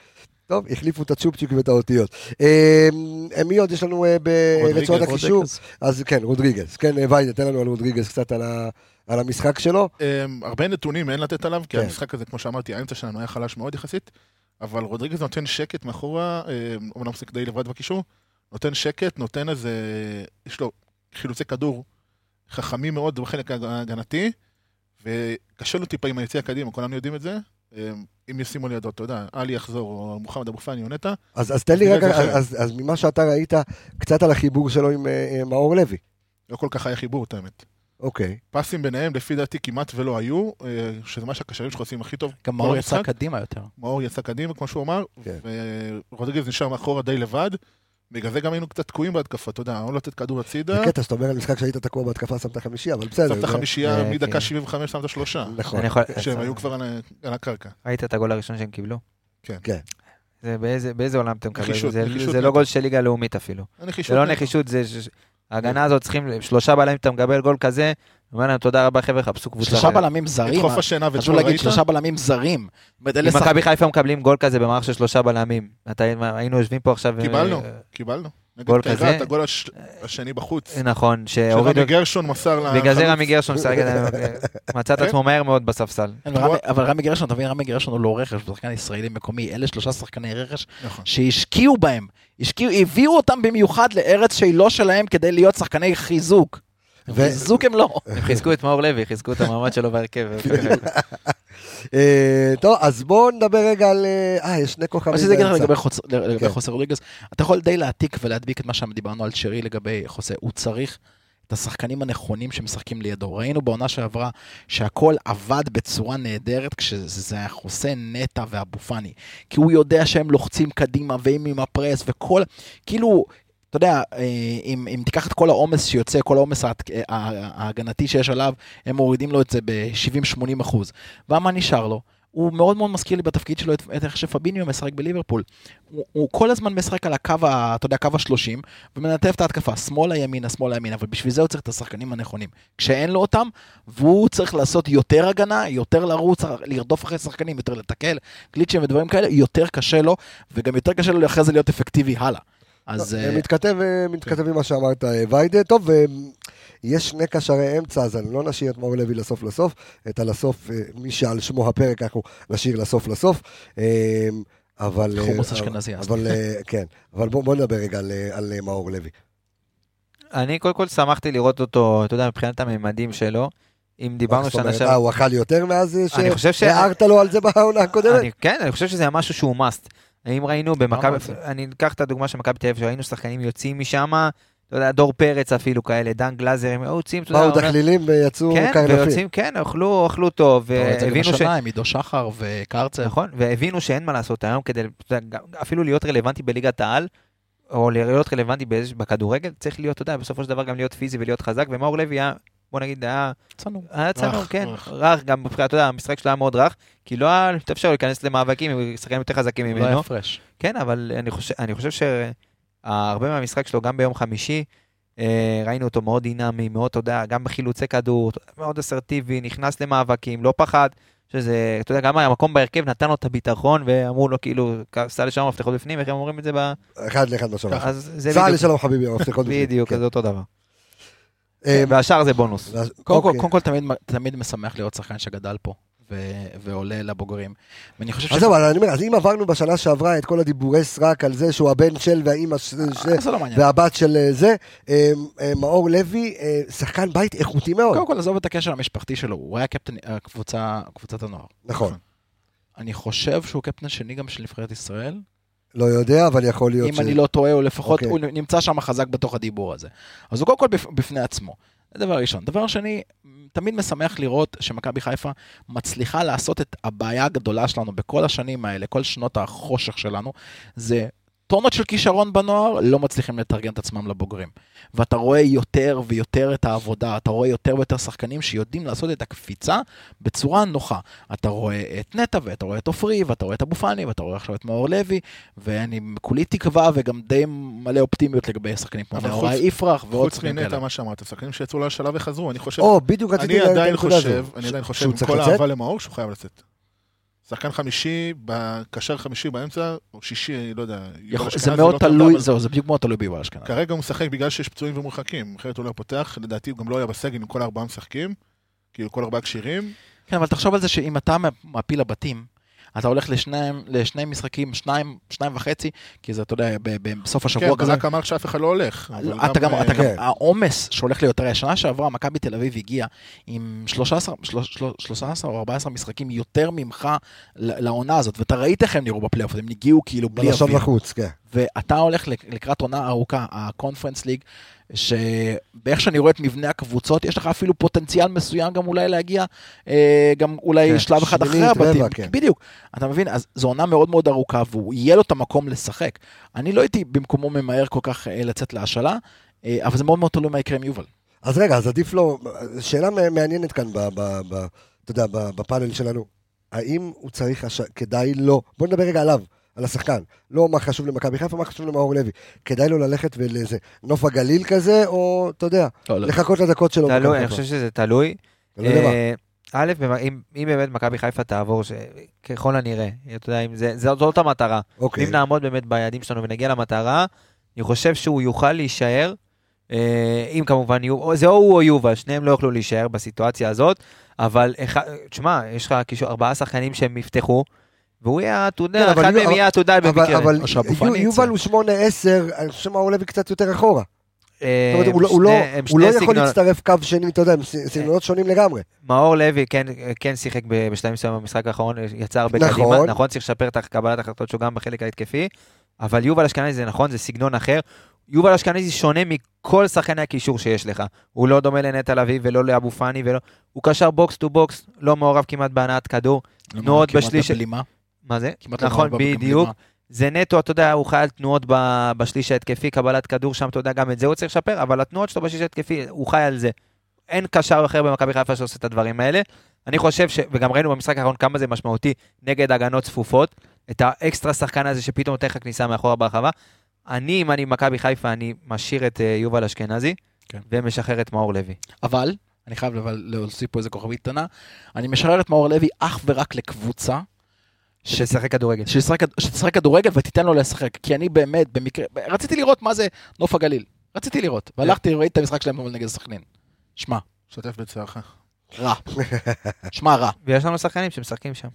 טוב, החליפו את הצ'ופצ'יק ואת האותיות. אה, מי עוד יש לנו אה, ברצועת רודריגז, הקישור? אז כן, רודריגז. כן, אה, ויידה, תן לנו על רודריגז קצת על ה- על המשחק שלו. אה, הרבה נתונים אין לתת עליו, כי כן. המשחק הזה, כמו שאמרתי, האמצע שלנו היה חלש מאוד יחסית, אבל רודריגז נותן שקט מאחורה, אה, אומנם משחק די לבד בקישור, נותן שקט, נותן איזה, יש לו חילוצי כדור חכמים מאוד בחלק ההגנתי, וקשה לו טיפה עם היציאה קדימה, כולנו יודעים את זה. אם ישימו לידו, אתה יודע, עלי יחזור, או מוחמד אבו פאני או נטע, אז אז תן לי רגע, אחרת. אז אז ממה שאתה ראית, קצת על החיבור שלו עם אה, אה, מאור לוי. לא כל כך היה חיבור, את האמת. אוקיי. פסים ביניהם, לפי דעתי, כמעט ולא היו, אה, שזה מה שהקשרים שלך עושים הכי טוב. גם מאור יצא. קדימה יותר. מאור יצא קדימה, כמו שהוא אמר, כן. ורודריגז נשאר מאחורה די לבד. בגלל זה גם היינו קצת תקועים בהתקפה, אתה יודע, או לתת כדור הצידה, זה קטע שאתה אומר על משחק שהיית תקוע בהתקפה, שמת חמישייה, אבל בסדר. שמת חמישייה אה, מדקה כן. 75, שמת שלושה. נכון. שהם היו כבר על הקרקע. ראית את הגול הראשון שהם קיבלו? כן. כן. זה באיזה, באיזה עולם אתם מקבלים? נחישות, זה, נחישות זה לא. גול של ליגה לאומית אפילו. זה לא. נחישות, זה... ההגנה הזאת צריכים, שלושה בלמים אתה מקבל גול כזה, אומר להם תודה רבה חבר'ה, חפשו קבוצה. שלושה אחרת." בלמים את זרים. חוף השינה חשוב ואתמול להגיד? שלושה בלמים זרים. אם מכבי חיפה מקבלים גול כזה במערך של שלושה בלמים, אתה- היינו יושבים פה עכשיו... קיבלנו, אה, קיבלנו. גול כזה? הגול הש- השני בחוץ. נכון, שהורידו... שרמי גרשון מסר לחלוץ. בגלל זה רמי גרשון מצא את כן. עצמו מהר מאוד בספסל. אבל רמי גרשון, אתה מבין, רמי גרשון הוא לא רכש, הוא שחקן ישראלי מקומי. אלה שלושה שחקני רכש נכון. שהשקיעו בהם. השקיעו, הביאו אותם במיוחד לארץ שהיא לא שלהם כדי להיות שחקני חיזוק. חיזוק הם לא. הם חיזקו את מאור לוי, חיזקו את המעמד שלו בהרכב. אה, טוב, אז בואו נדבר רגע על... אה, אה, יש שני כוכבים מה שזה יגיד לך. לגבי כן. חוסה רודריגז, אתה יכול די להעתיק ולהדביק את מה שדיברנו על שרי לגבי חוסה. הוא צריך את השחקנים הנכונים שמשחקים לידו. ראינו בעונה שעברה שהכל עבד בצורה נהדרת כשזה היה חוסה, נטע ואבו פאני. כי הוא יודע שהם לוחצים קדימה והם עם הפרס וכל, כאילו... אתה יודע, אה, אם, אם תיקח את כל העומס שיוצא, כל העומס אה, ההגנתי שיש עליו, הם מורידים לו את זה ב-70-80 אחוז. ומה נשאר לו? הוא מאוד מאוד מזכיר לי בתפקיד שלו את איך שפביניו משחק בליברפול. הוא, הוא כל הזמן משחק על הקו, ה, אתה יודע, קו השלושים, ומנתב את ההתקפה, שמאלה ימינה, שמאלה ימינה, אבל בשביל זה הוא צריך את השחקנים הנכונים. כשאין לו אותם, והוא צריך לעשות יותר הגנה, יותר לרוץ, לרדוף אחרי שחקנים, יותר לתקל, גליצ'ים ודברים כאלה, יותר קשה לו, וגם יותר קשה לו אחרי זה להיות אפקטיבי הלאה. אז לא, אה, מתכתב, אה, מתכתב עם מה שאמרת, אה, ויידה. טוב, אה, יש שני קשרי אמצע, אז אני לא נשאיר את מאור לוי לסוף לסוף. את הלסוף, אה, מי שעל שמו הפרק, אנחנו נשאיר לסוף לסוף. אה, אבל... אה, חומוס אשכנזי, אז. אבל אה, כן, אבל בואו בוא נדבר רגע על, אה, על אה, מאור לוי. אני קודם כל שמחתי לראות אותו, אתה יודע, מבחינת הממדים שלו. אם דיברנו שנה שעברה... אה, הוא אכל יותר מאז אה, אני חושב ש- שהערת לו על זה בעונה הקודמת? אני, כן, אני חושב שזה משהו שהוא must. אם ראינו במכבי. אני אקח את הדוגמה של מכבי תל אביב, שראינו שחקנים יוצאים משם, אתה יודע, דור פרץ אפילו כאלה, דן גלאזר, הם יוצאים, אתה יודע, באו דחלילים ויצאו כן. ויוצאים, כן, אכלו, אכלו טוב, והבינו ש... השנה עם עידו שחר וקרצב. נכון, והבינו שאין מה לעשות היום כדי, אפילו להיות רלוונטי בליגת העל, או להיות רלוונטי בכדורגל, צריך להיות, אתה יודע, בסופו של דבר גם להיות פיזי ולהיות חזק, ומאור לוי היה, בוא נגיד, היה צנום. היה צנום, כן, רך. גם מבחינת, אתה יודע, המשחק שלו היה מאוד רך, כי לא היה אפשר להיכנס למאבקים עם שחקנים יותר חזקים לא ממנו. היה הפרש. כן, אבל אני חושב, אני חושב שהרבה מהמשחק שלו, גם ביום חמישי, אה, ראינו אותו מאוד דינמי, מאוד, אתה יודע, גם בחילוצי כדור, מאוד אסרטיבי, נכנס למאבקים, לא פחד, שזה, אתה יודע, גם המקום בהרכב נתן לו את הביטחון, ואמרו לו כאילו, סע לשם מפתחות בפנים, איך הם אומרים את זה ב... אחד לאחד. אז זה סע לשלום חביבי, המפתחות בפנים. בדיוק, כן. זה אותו דבר. אה, והשאר זה בונוס. קודם כל, אוקיי. תמיד, משמח לראות שחקן שגדל פה ועולה לבוגרים. ואני חושב אז זהו, אני אומר, אז אם עברנו בשנה שעברה את כל הדיבורי סרק על זה שהוא הבן של והאימא של זה, זה לא. והבת של אה, זה, אה, אה, מאור לוי, אה, שחקן בית איכותי מאוד. קודם כל, עזוב את הקשר המשפחתי שלו, הוא היה קפטן קבוצת הנוער. נכון. אני חושב שהוא קפטן שני גם של נבחרת ישראל. לא יודע, אבל יכול להיות אם אני לא טועה, או לפחות אוקיי. הוא נמצא שם חזק בתוך הדיבור הזה. אז הוא קודם כל בפ- בפני עצמו. זה דבר ראשון. דבר שני, תמיד משמח לראות שמכבי חיפה מצליחה לעשות את הבעיה הגדולה שלנו בכל השנים האלה, כל שנות החושך שלנו, זה טונות של כישרון בנוער לא מצליחים לתרגם את עצמם לבוגרים. ואתה רואה יותר ויותר את העבודה, אתה רואה יותר ויותר שחקנים שיודעים לעשות את הקפיצה בצורה נוחה. אתה רואה את נטע, ואתה רואה את עופרי, ואתה רואה את אבו פאני, ואתה רואה עכשיו את מאור לוי, ואני כולי תקווה וגם די מלא אופטימיות לגבי שחקנים כמו נאורי חוץ- יפרח ועוד חוץ שחקנים מנטע, כאלה. מה שאמרת, שחקנים שיצאו לשלב וחזרו, אני חושב, או, בדיוק רציתי אני עדיין. חושב, אני עדיין חושב, עם כל? האהבה למאור, שהוא חייב לצאת. שחקן חמישי, בקשר חמישי באמצע, או שישי, לא יודע. יכול- זה לא מאוד טוב, תלוי, זהו, זה בדיוק מאוד תלוי ביובל אשכנזי. כרגע הוא משחק בגלל שיש פצועים ומורחקים, אחרת הוא לא פותח, לדעתי הוא גם לא היה בסגל עם כל ארבעה משחקים, כאילו כל ארבעה כשירים. כן, אבל תחשוב על זה שאם אתה מעפיל לבתים, אתה הולך לשניים, לשני משחקים, שניים, שניים וחצי, כי זה, אתה יודע, בסוף כן, השבוע כזה. ברק אמר שאף אחד לא הולך. אבל אתה גם, אה, אתה גם, כן. העומס שהולך להיות, הרי השנה שעברה מכבי תל אביב הגיעה עם 13, 13 או 14 משחקים יותר ממך לעונה הזאת, ואתה ראית איך הם נראו בפלייאוף, הם הגיעו כאילו בלי בלשון אוויר. לחוץ, כן. ואתה הולך לק- לקראת עונה ארוכה, הקונפרנס ליג, שבאיך שאני רואה את מבנה הקבוצות, יש לך אפילו פוטנציאל מסוים גם אולי להגיע, אה, גם אולי כן, שלב אחד אחרי הבתים. רבע, כן. בדיוק. אתה מבין? אז זו עונה מאוד מאוד ארוכה, והוא יהיה לו את המקום לשחק. אני לא הייתי במקומו ממהר כל כך אה, לצאת להשאלה, אה, אבל זה מאוד מאוד תלוי מה יקרה עם יובל. אז רגע, אז עדיף לו, שאלה מעניינת כאן, ב, ב, ב, אתה יודע, בפאנל שלנו, האם הוא צריך, הש... כדאי לו, בוא נדבר רגע עליו, על השחקן, לא מה חשוב למכבי חיפה, מה חשוב למאור לוי, כדאי לו ללכת ולאיזה נוף הגליל כזה, או, אתה יודע, לא, לא. לחכות לדקות שלו. תלוי, אני? חושב שזה תלוי. אה, א', אם אם באמת מכבי חיפה תעבור, ש- ככל הנראה, אתה יודע, אם זה- זה- זאת המטרה. אוקיי, אם נעמוד באמת ביעדים שלנו ונגיע למטרה, אני חושב שהוא יוכל להישאר, אה, אם כמובן יהיו, זה או הוא או יובל, שניהם לא יוכלו להישאר בסיטואציה הזאת, אבל תשמע, יש לך ארבעה שחקנים שהם יפתחו, והוא יהיה העתודה, כן, אבל אחד מהם יהיה העתודה אבל, במקרה. אבל יובל. הוא שמונה עשר, אני חושב שמאור לוי קצת יותר אחורה. אה, זאת אומרת, הוא לא- לא- לא יכול להצטרף קו שני, אתה יודע, הם ס- סגנונות שונים לגמרי. מאור לוי כן, כן שיחק ב- בשלבים מסוימים במשחק האחרון, יצא הרבה נכון. קדימה, נכון, צריך לשפר את קבלת ההחלטות שלו גם בחלק ההתקפי, אבל יובל אשכנזי זה נכון, זה סגנון אחר. יובל אשכנזי שונה מכל שחקני הקישור שיש לך. הוא לא דומה לנטע לביא ולא לאבו פאני ולא... הוא קשר box to box, לא מעורב כמעט בהנעת כדור. תנועות כמעט בשליש- בבלימה, מה זה? לא נכון. בדיוק. זה נטו, אתה יודע, הוא חי על תנועות ב- בשליש ההתקפי, קבלת כדור שם, אתה יודע, גם את זה הוא צריך לשפר, אבל התנועות שלו בשליש ההתקפי, הוא חי על זה. אין קשר אחר במכבי חיפה שעושה את הדברים האלה. אני חושב ש... וגם ראינו במשחק האחרון כמה זה משמעותי נגד הגנות צפופות, את האקסטרה שחקן הזה שפתאום נותן לך כניסה מאחורה ברחבה. אני, אם אני מכבי חיפה, אני משאיר את אה, יובל אשכנזי, כן. ומשחרר את מאור לוי. אבל, אני חייב אבל להוסיף פה איזה כוכבית קטנה, אני משחרר את מאור לוי אך ורק לקבוצה שתשחק כדורגל. שתשחק כדורגל ותיתן לו לשחק. כי אני באמת, במקרה, רציתי לראות מה זה נוף הגליל. רציתי לראות. והלכתי, ראיתי את המשחק שלהם נגד סכנין. שמע, משתתף בצערך. רע. שמע, רע. ויש לנו שחקנים שמשחקים שם.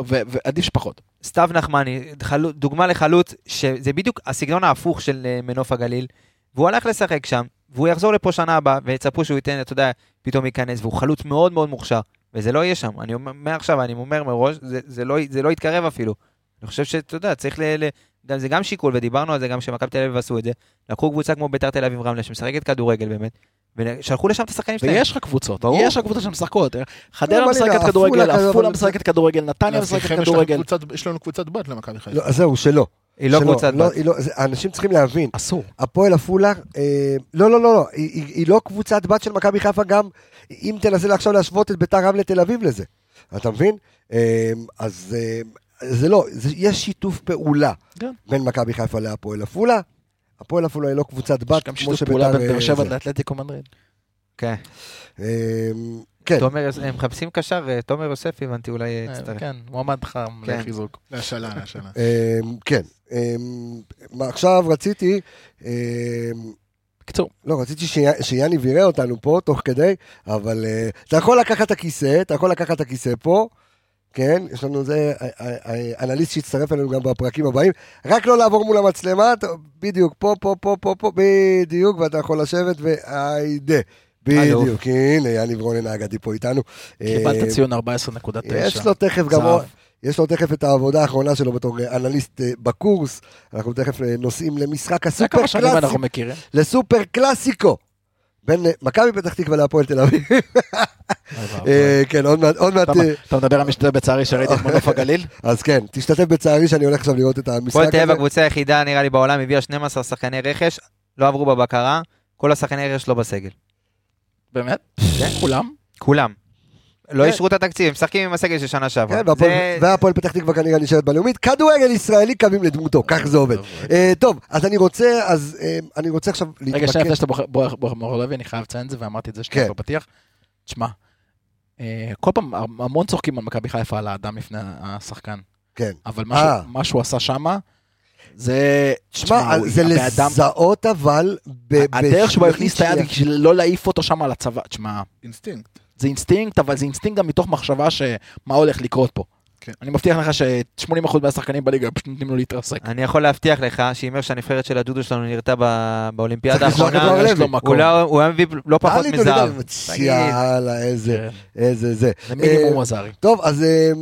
ו- ועדיף שפחות. סתיו נחמני, חלו- דוגמה לחלוץ, שזה בדיוק הסגנון ההפוך של אה, מנוף הגליל, והוא הלך לשחק שם, והוא יחזור לפה שנה הבאה, ויצפו שהוא ייתן, אתה יודע, פתאום ייכנס, והוא חלוץ מאוד מאוד מוכשר, וזה לא יהיה שם. אני אומר, מעכשיו, אני אומר מראש, זה, זה, לא, זה לא יתקרב אפילו. אני חושב שאתה יודע, צריך ל... ל גם, זה גם שיקול, ודיברנו על זה גם כשמכבי תל אביב עשו את זה. לקחו קבוצה כמו ביתר תל אביב רמלה, שמשחקת כדורגל באמת, ושלחו לשם את השחקנים שלהם. ויש לך קבוצות, ברור. יש לך קבוצות שמשחקות. חדרה משחקת כדורגל, עפולה משחקת כדורגל, נתניה משחקת יש לנו כדורגל. יש לנו קבוצת בת למכבי חיפה. לא, אז זהו, שלא. היא לא קבוצת לא, בת. לא, זה- אנשים צריכים להבין, אסור. הפועל עפולה, אה, לא, לא, לא, לא, היא, היא, היא לא קבוצת בת של מכבי חיפה גם, אם תנסה עכשיו להשוות את ביתר רמלה תל אביב לזה, אתה מבין? אה, אז אה, זה לא, זה, יש שיתוף פעולה כן. בין מכבי חיפה להפועל עפולה, הפועל עפולה היא לא קבוצת יש בת, גם כמו שיתוף שביתר... פעולה בין אה, באר שבע. לאתלטיקו מדריד. כן. כן, תומר, הם מחפשים קשר, תומר יוסף הבנתי, אולי אה, יצטרף. כן, מועמד חם כן. לחיזוק. להשאלה, להשאלה. אה, כן. אה, עכשיו רציתי, בקיצור, לא, רציתי שיאניב יראה אותנו פה תוך כדי, אבל אתה יכול לקחת את הכיסא, אתה יכול לקחת את הכיסא פה, כן? יש לנו זה, אנליסט שיצטרף אלינו גם בפרקים הבאים, רק לא לעבור מול המצלמה, בדיוק, פה, פה, פה, פה, פה, בדיוק, ואתה יכול לשבת והיידה. בדיוק, הנה יאניב רונן האגדי פה איתנו. אה, קיבלת ציון 14.9. יש לו תכף גם יש לו תכף את העבודה האחרונה שלו בתור אה, אנליסט אה, בקורס, אנחנו תכף אה, נוסעים למשחק זה הסופר כמה שנים קלאסי, אנחנו מכירים. לסופר קלאסיקו. בין אה, מכבי פתח תקווה להפועל תל אביב. אה, כן, עוד מעט, עוד מעט, אתה- אה, מדבר על משתתף בצערי שראיתי את מנוף הגליל? אז כן, תשתתף בצערי שאני הולך עכשיו לראות את המשחק הפועל תל אביב הזה. הקבוצה היחידה נראה לי בעולם הביאה 12 שחקני רכש, לא עברו בבקרה, כל השחקני רכש לא בסגל. באמת? כן, כולם? כולם. לא כן. אישרו את התקציב, הם משחקים עם הסגל של שנה שעברה. כן, והפועל- פתח תקווה כנראה נשארת בלאומית. כדורגל ישראלי קווים לדמותו, כך זה עובד. אה, טוב, אז אני רוצה, אז אה, אני רוצה עכשיו רגע, שנייה להתמקד. לפני שאתה בוחר- מאור לוי, אני חייב לציין את זה, ואמרתי את זה שנייה כן. בפתיח. תשמע, אה, כל פעם המון צוחקים על מכבי חיפה על האדם לפני השחקן, כן. אבל. מה שהוא עשה שמה, זה... תשמע, זה לזהות אבל, ב- הדרך שבו הכניס את היד. בשביל לא להעיף אותו שם על הצבא, תשמע, אינסטינקט. זה אינסטינקט, אבל זה אינסטינקט גם מתוך מחשבה שמה הולך לקרות פה. כן. אני מבטיח לך ש-80% מהשחקנים בליגה פשוט נותנים לו להתרסק. אני יכול להבטיח לך שאם איך שהנבחרת של הדודו שלנו נראתה ב- באולימפיאדה האחרונה. הוא לא- היה מביא לא פחות טלי מזהב. יאללה, איזה, כן. איזה זה. זה מינימום אה, עזרי. טוב, אז אה, אה,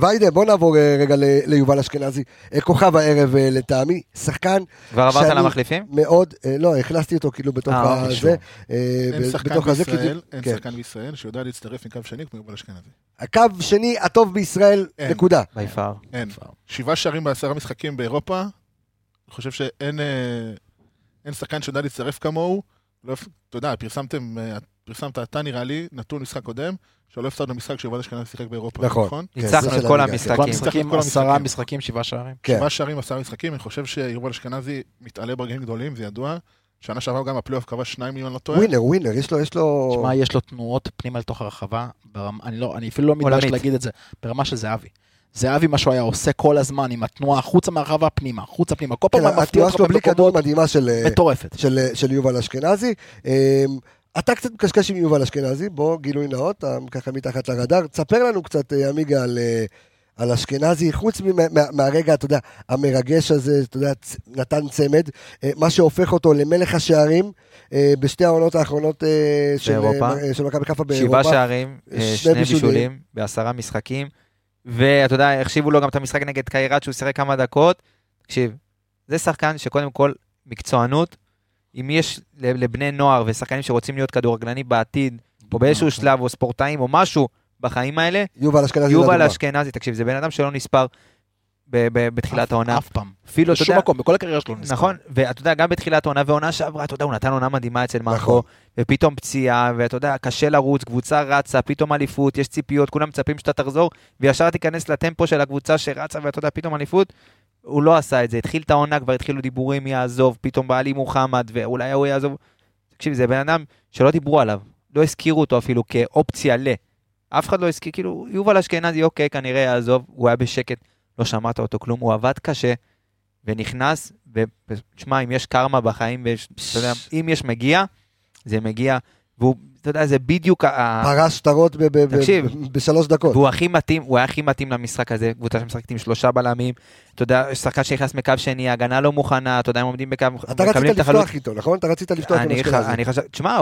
ויידה, בוא נעבור אה, רגע ליובל אשכנזי. אה, כוכב הערב אה, לטעמי, שחקן כבר עברת למחליפים? מאוד, אה, לא, הכנסתי אותו כאילו בתוך אה, הזה. אה, אין שחקן בתוך הזה, כי- בישראל, אין כן. שחקן בישראל שיודע להצטרף מקו שני כמו יובל אשכנזי. הקו שני הטוב בישראל. נקודה. ביפר. אין. שבעה שערים בעשרה משחקים באירופה, אני חושב שאין אה, אין שחקן שיודע להצטרף כמוהו. לא, אתה יודע, פרסמתם, אה, פרסמת אתה נראה לי, נתון משחק קודם, שלא הפסדנו משחק שיובל אשכנזי שיחק באירופה, נכון. נכון? כן, ניצחנו את כל המשחקים. עשרה. משחקים, שבעה שערים. כן. שבעה שערים, עשרה משחקים, אני חושב שיובל אשכנזי מתעלה ברגעים גדולים, זה ידוע. שנה שעברה גם הפלייאוף כבש שניים מיליון, לא טועה. ווינר, ווינר, יש לו, יש לו... תשמע, יש לו תנועות פנימה לתוך הרחבה, ברמה, אני, לא, אני אפילו לא מתבייש. להגיד את זה, ברמה של זהבי. זהבי, מה שהוא היה עושה כל הזמן עם התנועה החוצה מהרחבה פנימה, החוצה פנימה, כל פעם כן, מפתיע התנועה אותך שלו בלי כדור במקומות מדהימה של... אה, מטורפת. של, של יובל אשכנזי. אה, אתה קצת מקשקש עם יובל אשכנזי, בוא, גילוי נאות, אתה ככה מתחת לרדאר. תספר לנו קצת, אה, עמיגה, על, אה, על אשכנזי, חוץ מה, מה, מהרגע, אתה יודע, המרגש הזה, אתה יודע, נתן צמד, אה, מה שהופך אותו למלך השערים אה, בשתי העונות האחרונות אה, של. אה, של מכבי חיפה באירופה. שבעה שערים, אה, שני שני בישולים. בישולים בעשרה משחקים. ואתה יודע, החשיבו לו גם את המשחק נגד קיירת שהוא שיחק כמה דקות. תקשיב, זה שחקן שקודם כל מקצוענות. אם יש לבני נוער ושחקנים שרוצים להיות כדורגלנים בעתיד, או באיזשהו שלב, או ספורטאים, או משהו בחיים האלה, יובל אשכנזי. יובל. אשכנזי, תקשיב, זה בן אדם שלא נספר בתחילת העונה. אף פעם. אפילו, אתה בשום מקום, בכל הקריירה שלו נזכר. נכון, ואתה יודע, גם בתחילת העונה ועונה שעברה, אתה יודע, הוא נתן עונה מדהימה אצל נכון. מרקו, ופתאום פציעה, ואתה יודע, קשה לרוץ, קבוצה רצה, פתאום אליפות, יש ציפיות, כולם מצפים שאתה תחזור, וישר תיכנס לטמפו של הקבוצה שרצה, ואתה יודע, פתאום אליפות. הוא לא עשה את זה, התחיל את העונה, כבר התחילו דיבורים יעזוב, פתאום בא לי מוחמד, ואולי הוא יעזוב. תקשיב, זה בן אדם שלא דיברו עליו, לא הזכירו אותו אפילו כאופציה ל... אף אחד לא הזכיר, כאילו, יובל אשכנזי, אוקיי, כנראה יעזוב, הוא היה בשקט, לא שמעת אותו כלום, הוא עבד קשה, ונכנס, ותשמע, אם יש קרמה בחיים, ויש, אתה יודע, אם יש מגיע, זה מגיע, והוא, אתה יודע, זה בדיוק ה... פרש שטרות ב- ב- ב- תקשיב. ב- בשלוש דקות. והוא הכי מתאים, הוא היה הכי מתאים למשחק הזה, קבוצה שמשחקת עם שלושה בלמים, אתה יודע, שחקן שנכנס מקו שני, הגנה לא מוכנה, אתה יודע, הם עומדים בקו, אתה רצית לפתוח איתו, נכון? אתה רצית לפתוח עם. אשכנזי. אני חושב, תשמע,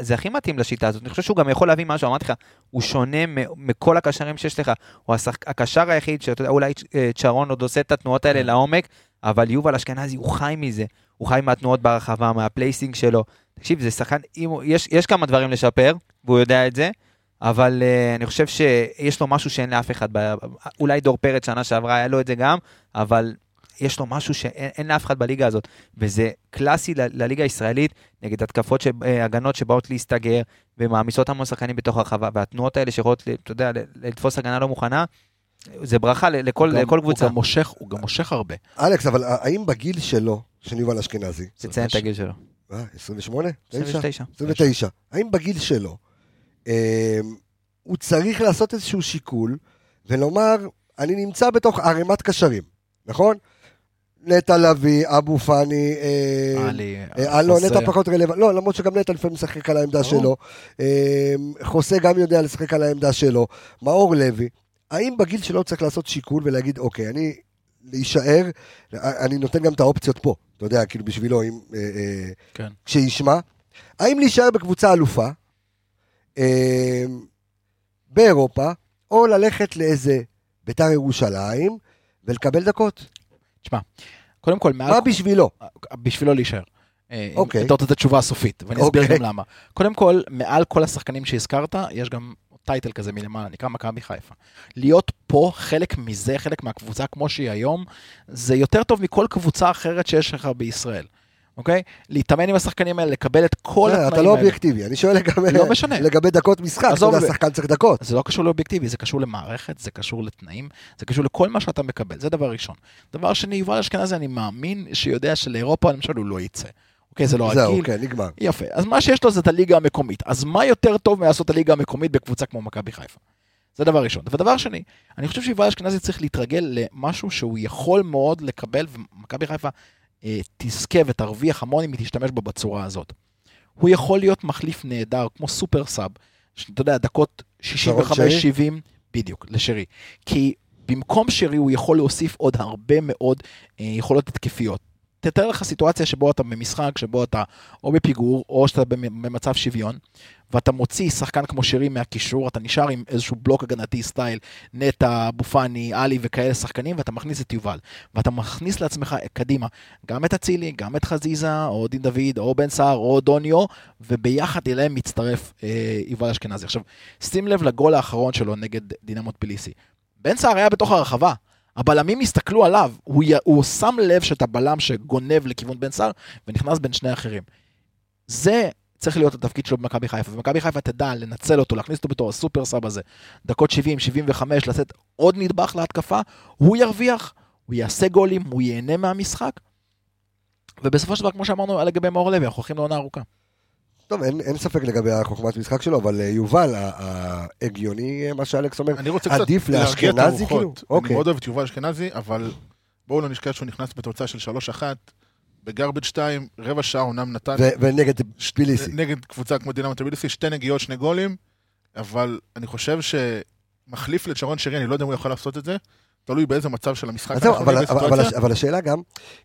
זה הכי מתאים לשיטה הזאת, אני חושב שהוא גם יכול להביא משהו, אמרתי לך, הוא שונה מכל הקשרים שיש לך, הוא. הקשר היחיד שאתה יודע, אולי אה, צ'רון עוד עושה את התנועות האלה לעומק, אבל יובל אשכנזי, הוא חי מזה, הוא חי מהתנועות ברחבה, מה placing שלו, תקשיב, זה שחקן, אם הוא, יש, יש כמה דברים לשפר, והוא יודע את זה, אבל אה, אני חושב שיש לו משהו שאין לאף אחד, ב... אולי דור פרץ שנה שעברה היה לו את זה גם, אבל יש לו משהו שאין אין לאף אחד בליגה הזאת, וזה קלאסי ל- לליגה הישראלית, נגד התקפות, ש... אה, הגנות שבאות להסתגר, ומעמיסות המון שחקנים בתוך הרחבה, והתנועות האלה שיכולות, ל- אתה יודע, לתפוס הגנה לא מוכנה, זה ברכה ל- לכל, גם- לכל קבוצה. הוא גם מושך, הוא גם מושך הרבה. אלכס, אבל האם בגיל שלו, של יובל אשכנזי, תציין את הגיל שלו. אה, 28? 9? 29. 29. האם בגיל שלו, אה, הוא צריך לעשות איזשהו שיקול ולומר, אני נמצא בתוך ערימת קשרים, נכון? נטע לביא, אבו פאני, אה, עלי, אה, לא. נטע פחות רלוונטי, לא, למרות שגם נטע לפעמים משחק על העמדה. שלו. אה, חוסה גם יודע לשחק על העמדה שלו. מאור לוי, האם בגיל שלו צריך לעשות שיקול ולהגיד, אוקיי, אני להישאר, אני נותן גם את האופציות פה, אתה יודע, כאילו בשבילו, אם... אה, אה, כן. שישמע, האם להישאר בקבוצה אלופה, אה, באירופה, או ללכת לאיזה ביתר ירושלים ולקבל דקות? תשמע, קודם כל. מה בשבילו? בשבילו להישאר. אוקיי. אתה רוצה את התשובה הסופית, ואני אסביר אוקיי. גם למה. קודם כל, מעל כל השחקנים שהזכרת, יש גם טייטל כזה מלמעלה, נקרא מכבי חיפה. להיות פה, חלק מזה, חלק מהקבוצה כמו שהיא היום, זה יותר טוב מכל קבוצה אחרת שיש לך בישראל. אוקיי? להתאמן עם השחקנים האלה, לקבל את כל אה, התנאים אתה האלה. לא אובייקטיבי, אני שואל לגבי- לא משנה. לגבי דקות משחק, אתה יודע, השחקן צריך דקות. זה לא קשור לאובייקטיבי, זה קשור למערכת, זה קשור לתנאים, זה קשור לכל מה שאתה מקבל, זה דבר ראשון. דבר שני, יובל אשכנזי, אני מאמין שיודע שלאירופה, למשל, הוא לא יצא. אוקיי, זה לא זהו, הגיל. כן, נגמר. יפה, אז מה שיש לו זה את הליגה המקומית. אז מה יותר טוב מלעשות את הליגה המקומית בקבוצה כמו מכבי חיפה? זה דבר ראשון. ודבר שני, אני חושב שיובל אשכנזי צריך להתרגל למשהו שהוא יכול מאוד לקבל, ומכבי חיפה אה, תזכה ותרוויח המון אם היא תשתמש בו בצורה הזאת. הוא יכול להיות מחליף נהדר, כמו סופר סאב, שאתה יודע, דקות שרי? 65-70, בדיוק, לשרי. כי במקום שרי הוא יכול להוסיף עוד הרבה מאוד אה, יכולות התקפיות. תתאר לך סיטואציה שבו אתה במשחק, שבו אתה או בפיגור, או שאתה במ- במצב שוויון, ואתה מוציא שחקן כמו שרי מהקישור, אתה נשאר עם איזשהו בלוק הגנתי סטייל, נטע, אבו פאני, עלי וכאלה שחקנים, ואתה מכניס את יובל. ואתה מכניס לעצמך קדימה גם את אצילי, גם את חזיזה, או דין דוד, או בן סער, או דוניו, וביחד אליהם מצטרף אה, יובל אשכנזי. עכשיו, שים לב לגול האחרון שלו נגד דינמוט ביליסי. בן סער היה בתוך הרחבה. הבלמים הסתכלו עליו, הוא, י... הוא שם לב שאתה בלם שגונב לכיוון בן סער ונכנס בין שני אחרים. זה צריך להיות התפקיד שלו במכבי חיפה, ומכבי חיפה תדע לנצל אותו, להכניס אותו בתור הסופר סאב הזה, דקות 70, 75, לתת עוד נדבך להתקפה, הוא ירוויח, הוא יעשה גולים, הוא ייהנה מהמשחק, ובסופו של דבר, כמו שאמרנו לגבי מאור לוי, אנחנו הולכים לעונה ארוכה. טוב, אין, אין ספק לגבי החוכמת משחק שלו, אבל אה, יובל, ההגיוני, אה, מה שאלכס אומר, אני רוצה קצת עדיף את לאשכנזי, כאילו? אני אוקיי. מאוד אוהב את יובל אשכנזי, אבל בואו לא נשכח שהוא נכנס בתוצאה של 3-1. בגרבג' 2, רבע שעה אומנם נתן ונגד ביליסי. נגד קבוצה כמו דינמו טביליסי, שתי נגיעות, שני גולים, אבל אני חושב שמחליף לשרון שרי, אני לא יודע אם הוא יכול לעשות את זה, תלוי באיזה מצב של המשחק. אז זהו, אבל, אבל, אבל. הש- אבל השאלה גם,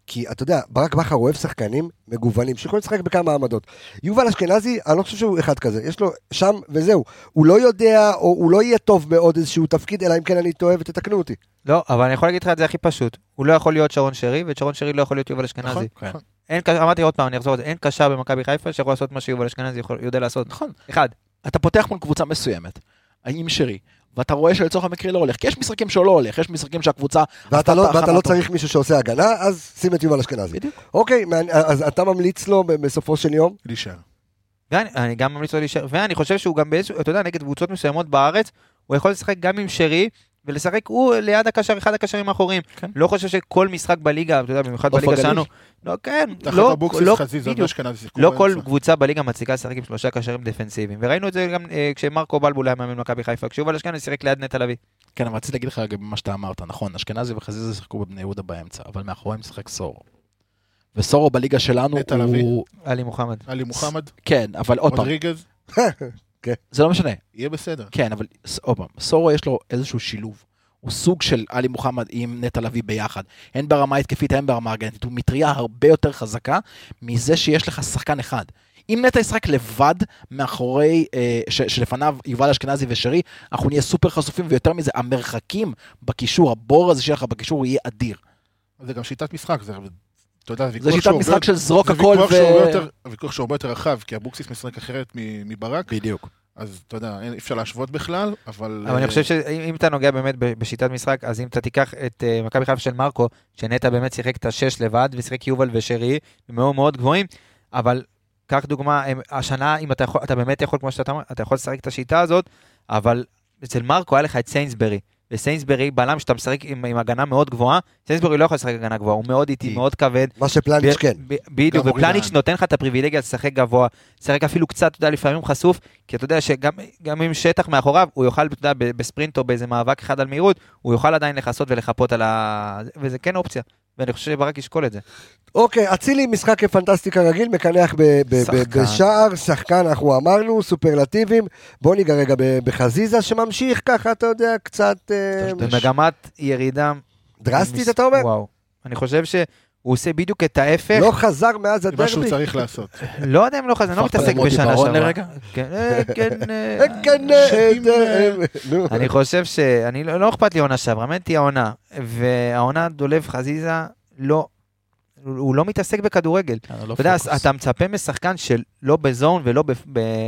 כי אתה יודע, ברק בכר אוהב שחקנים מגוונים, שיכולים לשחק בכמה עמדות. יובל אשכנזי, אני לא חושב שהוא אחד כזה, יש לו שם וזהו. הוא לא יודע, או הוא לא יהיה טוב בעוד איזשהו תפקיד, אלא אם כן אני טועה ותתקנו אותי. לא, אבל אני יכול להגיד לך את זה הכי פשוט. הוא לא יכול להיות שרון שרי, ושרון שרי לא יכול להיות יובל נכון, אשכנזי. כן. נכון. אין, ק- אמרתי עוד פעם, אני אחזור על זה, אין קשר במכבי חיפה שיכול לעשות מה שיובל אשכנזי יודע לעשות. נכון. אחד. אתה פותח מול קבוצה מסוימת, עם שרי, ואתה רואה שלצורך המקרה לא הולך, כי יש משחקים שלא הולך, יש משחקים שהקבוצה... ואתה לא, את ואתה לא. צריך מישהו שעושה הגנה, אז שים את יובל אשכנזי. בדיוק. אוקיי, אז אתה ממליץ לו בסופו של יום? להישאר. אני גם ממליץ לו להישאר, ואני חושב שהוא גם באיזשהו, אתה יודע, נגד קבוצות מסוימות בארץ, הוא יכול לשחק גם עם שרי, ולשחק הוא ליד הקשר, אחד הקשרים האחוריים. כן. לא חושב שכל משחק בליגה, אתה יודע, במיוחד בליגה. שלנו, לא, כן, לא, לא, בדיוק. שיחקו לא כל. קבוצה בליגה מצליחה לשחק עם שלושה קשרים דפנסיביים, וראינו את זה גם אה, כשמרקו בלבול היה מאמן מכבי חיפה, כשיובל אשכנזי שיחק ליד נטע לביא. כן, אבל רציתי להגיד לך לגבי מה שאתה אמרת, נכון, אשכנזי וחזיזה שיחקו בבני יהודה באמצע, אבל מאחוריהם משחק סורו. וסורו בליגה שלנו נטע לביא. הוא... עלי מוחמד. עלי מוחמד, כן, אבל עוד פעם, רודריגז, זה לא משנה. יהיה בסדר. כן, אבל עוד פעם, סורו יש לו איזשהו שילוב. הוא סוג של עלי מוחמד עם נטע לביא ביחד. הן ברמה התקפית, הן ברמה הגנתית. הוא מטריה הרבה יותר חזקה מזה שיש לך שחקן אחד. אם נטע ישחק לבד מאחורי, אה, ש, שלפניו יובל אשכנזי ושרי, אנחנו נהיה סופר חשופים, ויותר מזה, המרחקים בקישור, הבור הזה שלך בקישור יהיה אדיר. זה גם שיטת משחק, זה, אתה יודע, זה שיטת משחק של זרוק זה הכל ו... יותר- ויכוח שהוא הרבה יותר רחב, כי אבוקסיס משחק אחרת מברק, בדיוק. אז אתה יודע, אי אפשר להשוות בכלל, אבל... אבל אני אה, חושב שאם אם אתה נוגע באמת בשיטת משחק, אז אם אתה תיקח את אה, מכבי חיפה של מרקו, שנטע באמת שיחק את השש לבד, ושיחק יובל ושרי, הם מאוד מאוד גבוהים, אבל קח דוגמה, השנה, אם אתה, יכול, אתה באמת יכול, כמו שאתה אומר, אתה יכול לשחק את השיטה הזאת, אבל אצל מרקו היה לך את סיינסברי. וסיינסברי, בלם שאתה משחק עם, עם הגנה מאוד גבוהה, סיינסברי לא יכול לשחק הגנה גבוהה, הוא מאוד איטי, מאוד כבד. מה שפלניץ' כן. בדיוק, ופלניץ'. נותן לך את הפריבילגיה לשחק גבוה, לשחק אפילו קצת, אתה יודע, לפעמים חשוף, כי אתה יודע שגם גם עם שטח מאחוריו, הוא יוכל, אתה יודע, ב- בספרינט או באיזה מאבק אחד על מהירות, הוא יוכל עדיין לכסות ולחפות על ה... וזה כן אופציה, ואני חושב שברק ישקול את זה. אוקיי, אצילי משחק פנטסטי כרגיל, מקנח ב- ב- ב- שחקן. בשער, שחקן, אנחנו אמרנו, סופרלטיבים. בוא ניגע רגע בחזיזה שממשיך ככה, אתה יודע, קצת אה, במגמת ירידה... דרסטית, אתה אומר? וואו. אני חושב שהוא עושה בדיוק את ההפך. לא חזר מאז מה שהוא הדרבי. צריך לעשות. לא יודע אם לא חזר, אני לא מתעסק בשנה שעברה. כן, אה, כן, אה, כן, אה, אה. אני חושב ש... אני לא לא אכפת לי עונה שעברה, מעניין אותי העונה. והעונה דולב חזיזה לא... הוא הוא לא מתעסק בכדורגל. לא אתה יודע, אתה מצפה משחקן שלא בזון ולא,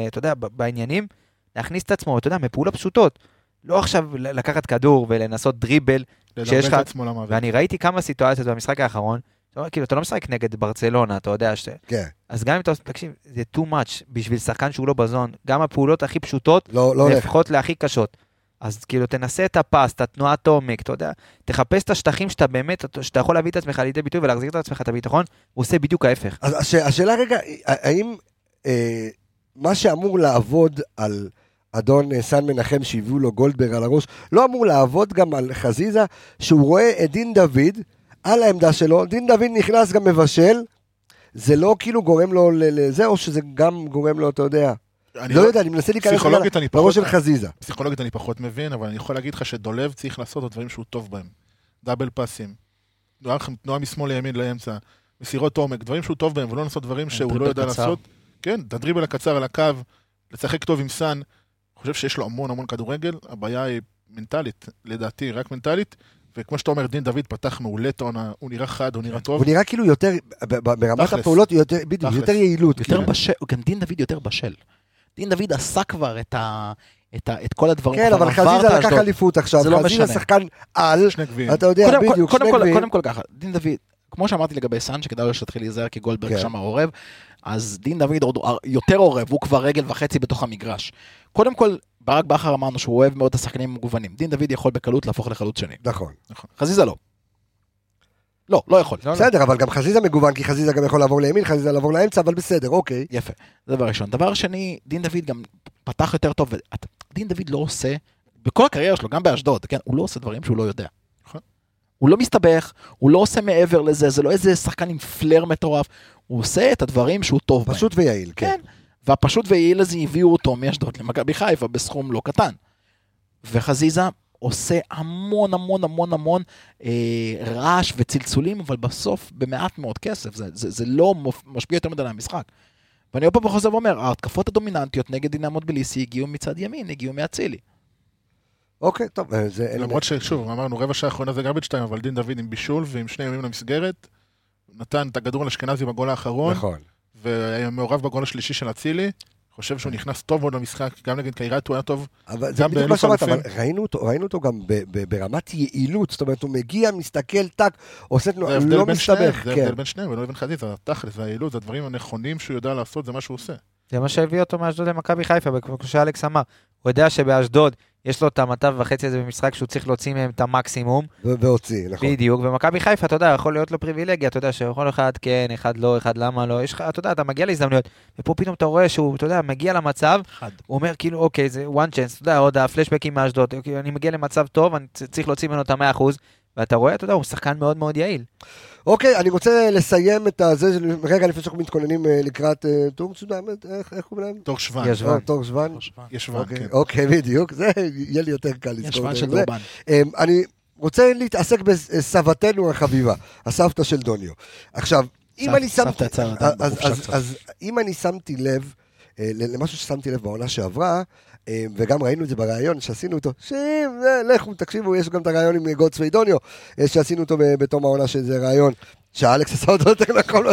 אתה יודע, בעניינים, להכניס את עצמו, אתה יודע, מפעולות פשוטות. לא עכשיו לקחת כדור ולנסות דריבל, שיש את עצמו למוות. ואני ראיתי כמה סיטואציות במשחק האחרון, כאילו, אתה לא משחק נגד ברצלונה, אתה יודע ש... כן, אז גם אם אתה... תקשיב, זה too much בשביל שחקן שהוא לא בזון. גם הפעולות הכי פשוטות, לא לא הולך. לפחות להכי קשות. אז כאילו, תנסה את הפס, את התנועת עומק, אתה יודע, תחפש את השטחים שאתה באמת, שאתה יכול להביא את עצמך לידי ביטוי ולהחזיר את עצמך את הביטחון, הוא עושה בדיוק ההפך. אז הש- השאלה רגע, האם אה, מה שאמור לעבוד על אדון אה, סן מנחם שהביאו לו גולדברג על הראש, לא אמור לעבוד גם על חזיזה, שהוא רואה את דין דוד על העמדה שלו, דין דוד נכנס גם מבשל, זה לא כאילו גורם לו לזה, או שזה גם גורם לו, אתה יודע, אני לא יודע, אני מנסה להיכנס. בראש של חזיזה. פסיכולוגית אני פחות מבין, אבל אני יכול להגיד לך שדולב צריך לעשות את הדברים שהוא טוב בהם. דאבל פאסים, תנועה, תנועה משמאל לימין לאמצע, מסירות עומק, דברים שהוא טוב בהם, ולא לעשות דברים שהוא לא יודע קצר. לעשות. כן, את הדריבל הקצר על הקו, לשחק טוב עם סאן. אני חושב שיש לו המון המון כדורגל, הבעיה היא מנטלית, לדעתי, רק מנטלית. וכמו שאתה אומר, דין דוד פתח מעולה את העונה, הוא נראה חד, הוא נראה טוב. הוא נראה כאילו יותר, ברמת. הפעולות, יותר- בדיוק. יותר יעילות. יותר כאילו. בשל, גם דין דוד יותר בשל. דין דוד עשה כבר את, ה, את, ה, את כל הדברים. כן, אבל חזיזה לקח. אליפות עכשיו, זה לא חזיזה משנה. שחקן על, שני גביעים. אתה יודע, קודם, בדיוק, קודם, שני כל, גביעים. קודם כל ככה, דין דוד, כמו שאמרתי לגבי סאן, שכדאי לו שתתחיל להיזהר כי גולדברג כן. שם עורב, אז דין דוד עוד יותר עורב, הוא כבר רגל וחצי בתוך המגרש. קודם כל, ברק בכר אמרנו שהוא אוהב מאוד את השחקנים המגוונים. דין דוד יכול בקלות להפוך לחלוץ שני. נכון. חזיזה לא. לא, לא יכול. לא, לא. בסדר, אבל גם חזיזה מגוון, כי חזיזה גם יכול לעבור לימין, חזיזה לעבור לאמצע, אבל בסדר, אוקיי. יפה, זה דבר ראשון. דבר שני, דין דוד גם פתח יותר טוב, ואת- דין דוד לא עושה, בכל הקריירה שלו, גם באשדוד, כן, הוא לא עושה דברים שהוא לא יודע. נכון. הוא לא מסתבך, הוא לא עושה מעבר לזה, זה לא איזה שחקן עם פלר מטורף, הוא עושה את הדברים שהוא טוב בהם. פשוט ויעיל, כן. כן. והפשוט ויעיל הזה הביאו אותו מאשדוד למכבי חיפה בסכום לא קטן. וחזיזה עושה המון המון המון המון אה, רעש וצלצולים, אבל בסוף במעט מאוד כסף, זה, זה, זה לא משפיע יותר מדי על המשחק. ואני עוד פעם חוזר ואומר, ההתקפות הדומיננטיות נגד דינמו תביליסי הגיעו מצד ימין, הגיעו מאצילי. אוקיי, טוב, אה, זה... למרות ששוב, אמרנו רבע שעה האחרונה זה garbage time, אבל דין דוד עם בישול ועם שני ימים למסגרת, נתן את הכדור לאשכנזי בגול האחרון, נכון. והיה מעורב בגול השלישי של אצילי. חושב שהוא נכנס טוב מאוד למשחק, גם נגד קיירת הוא היה טוב. אבל זה גם בדיוק מה באלוף שאמרת, אבל אלופים. ראינו אותו, ראינו אותו גם ב- ב- ברמת יעילות, זאת אומרת, הוא מגיע, מסתכל, טק, עושה זה תנועה, לא מסתבך, זה כן. ההבדל בין שניהם, ולא בין חזיזה, התכלס, זה היעילות, זה הדברים הנכונים שהוא יודע לעשות, זה מה שהוא עושה. זה מה שהביא אותו מאשדוד למכבי חיפה, כמו שאלכס אמר. הוא יודע שבאשדוד יש לו את המטב וחצי הזה במשחק שהוא צריך להוציא מהם את המקסימום. והוציא, נכון. בדיוק, ומכבי חיפה, אתה יודע, יכול להיות לו פריבילגיה, אתה יודע, שיכול אחד כן, אחד לא, אחד למה לא, יש לך, אתה יודע, אתה מגיע להזדמנויות, ופה פתאום אתה רואה שהוא, אתה יודע, מגיע למצב, אחד. הוא אומר כאילו, אוקיי, זה one chance, אתה יודע, עוד הפלשבקים מאשדוד, אוקיי, אני מגיע למצב טוב, אני צריך להוציא ממנו את המאה אחוז, ואתה רואה, אתה יודע, הוא שחקן מאוד מאוד יעיל. אוקיי, אני רוצה לסיים את הזה, רגע לפני שאנחנו מתכוננים אה, לקראת אה, טור מסודר, איך איך קוראים להם? תור שוון. יש שוון. אה, טור שוון. יש שוון, אוקיי, כן. אוקיי, בדיוק, זה יהיה לי יותר קל יש לזכור את של זה. דורבן. אמ, אני רוצה להתעסק בסבתנו החביבה, הסבתא של דוניו. עכשיו, אם אני שמתי... אז- אם אני שמתי לב, אה, למשהו ששמתי לב בעונה שעברה, אה, וגם ראינו את זה בריאיון שעשינו איתו, שים, אה, לכו, תקשיבו, יש גם את הריאיון עם גודסווי דוניו, אה, שעשינו אותו בתום העונה שזה ראיון. שאלכס עשה אותו יותר נכון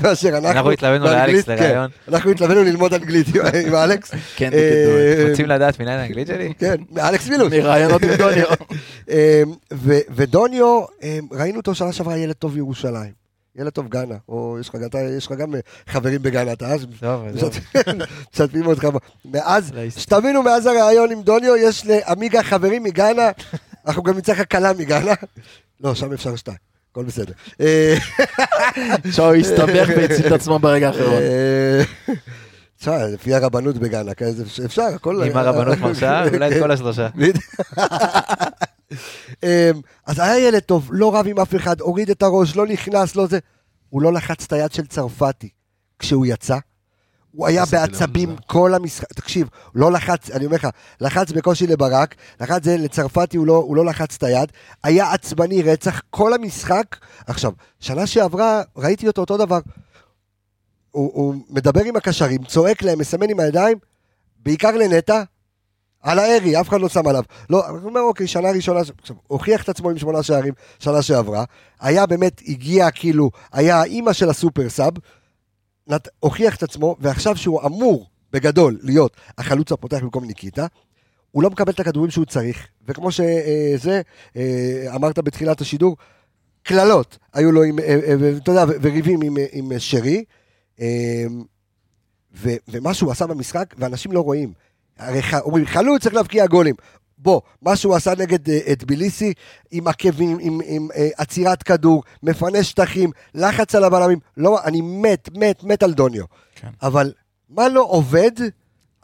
מאשר אנחנו. אנחנו התלווינו לאלכס כן. לראיון. אנחנו התלווינו ללמוד אנגלית עם- אלכס. כן, אה. רוצים לדעת מנהל האנגלית שלי? כן, אלכס מילוס. מרעיונות עם דוניו. ודוניו, ראינו אותו שנה שעברה ילד טוב ירושלים. ילד טוב גאנה, או יש לך, אתה- יש לך גם אה, חברים בגאנה, אתה אז טוב, עזוב. משתפים אותך. מאז, לא. שתבינו, מאז הראיון עם דוניו, יש לעמיגה חברים מגאנה, אנחנו גם נצטרך כלה מגאנה. לא, שם אפשר שתיים, הכל בסדר. אה, שהוא הסתבך והציל את עצמו ברגע האחרון. אה, תשמע, לפי הרבנות בגאנה, כזה, אפשר, הכל... אם הרבנות מרשה, אולי את כל השלושה. אמ, אז היה ילד טוב, לא רב עם אף אחד, הוריד את הראש, לא נכנס, לא זה. הוא לא לחץ את היד של צרפתי כשהוא יצא. הוא היה בעצבים. כל המשחק, תקשיב, לא לחץ, אני אומר לך, לחץ בקושי לברק, לחץ זה לצרפתי, הוא לא, הוא לא לחץ את היד, היה עצבני רצח כל המשחק. עכשיו, שנה שעברה, ראיתי אותו אותו דבר. הוא, הוא מדבר עם הקשרים, צועק להם, מסמן עם הידיים, בעיקר לנטע, על הארי, אף אחד לא שם עליו. לא, אני אומר, אוקיי, שנה ראשונה, עכשיו, הוכיח את עצמו עם שמונה שערים, שנה שעברה, היה באמת, הגיע כאילו, היה האימא של הסופר סאב, נת, הוכיח את עצמו, ועכשיו שהוא אמור, בגדול, להיות החלוץ הפותח במקום ניקיטה, הוא לא מקבל את הכדורים שהוא צריך, וכמו שזה, אמרת בתחילת השידור, קללות היו לו עם, אה, אה, ואתה יודע, וריבים עם, אה, עם אה, שרי, אה, ו- ומה שהוא עשה במשחק, ואנשים לא רואים. הרי ח- אומרים, חלוץ צריך להבקיע גולים. בוא, מה שהוא עשה נגד אה, טביליסי, עם עקבים, עם, עם אה, עצירת כדור, מפנה שטחים, לחץ על הבלמים, לא, אני מת, מת, מת על דוניו. כן. אבל מה לא עובד?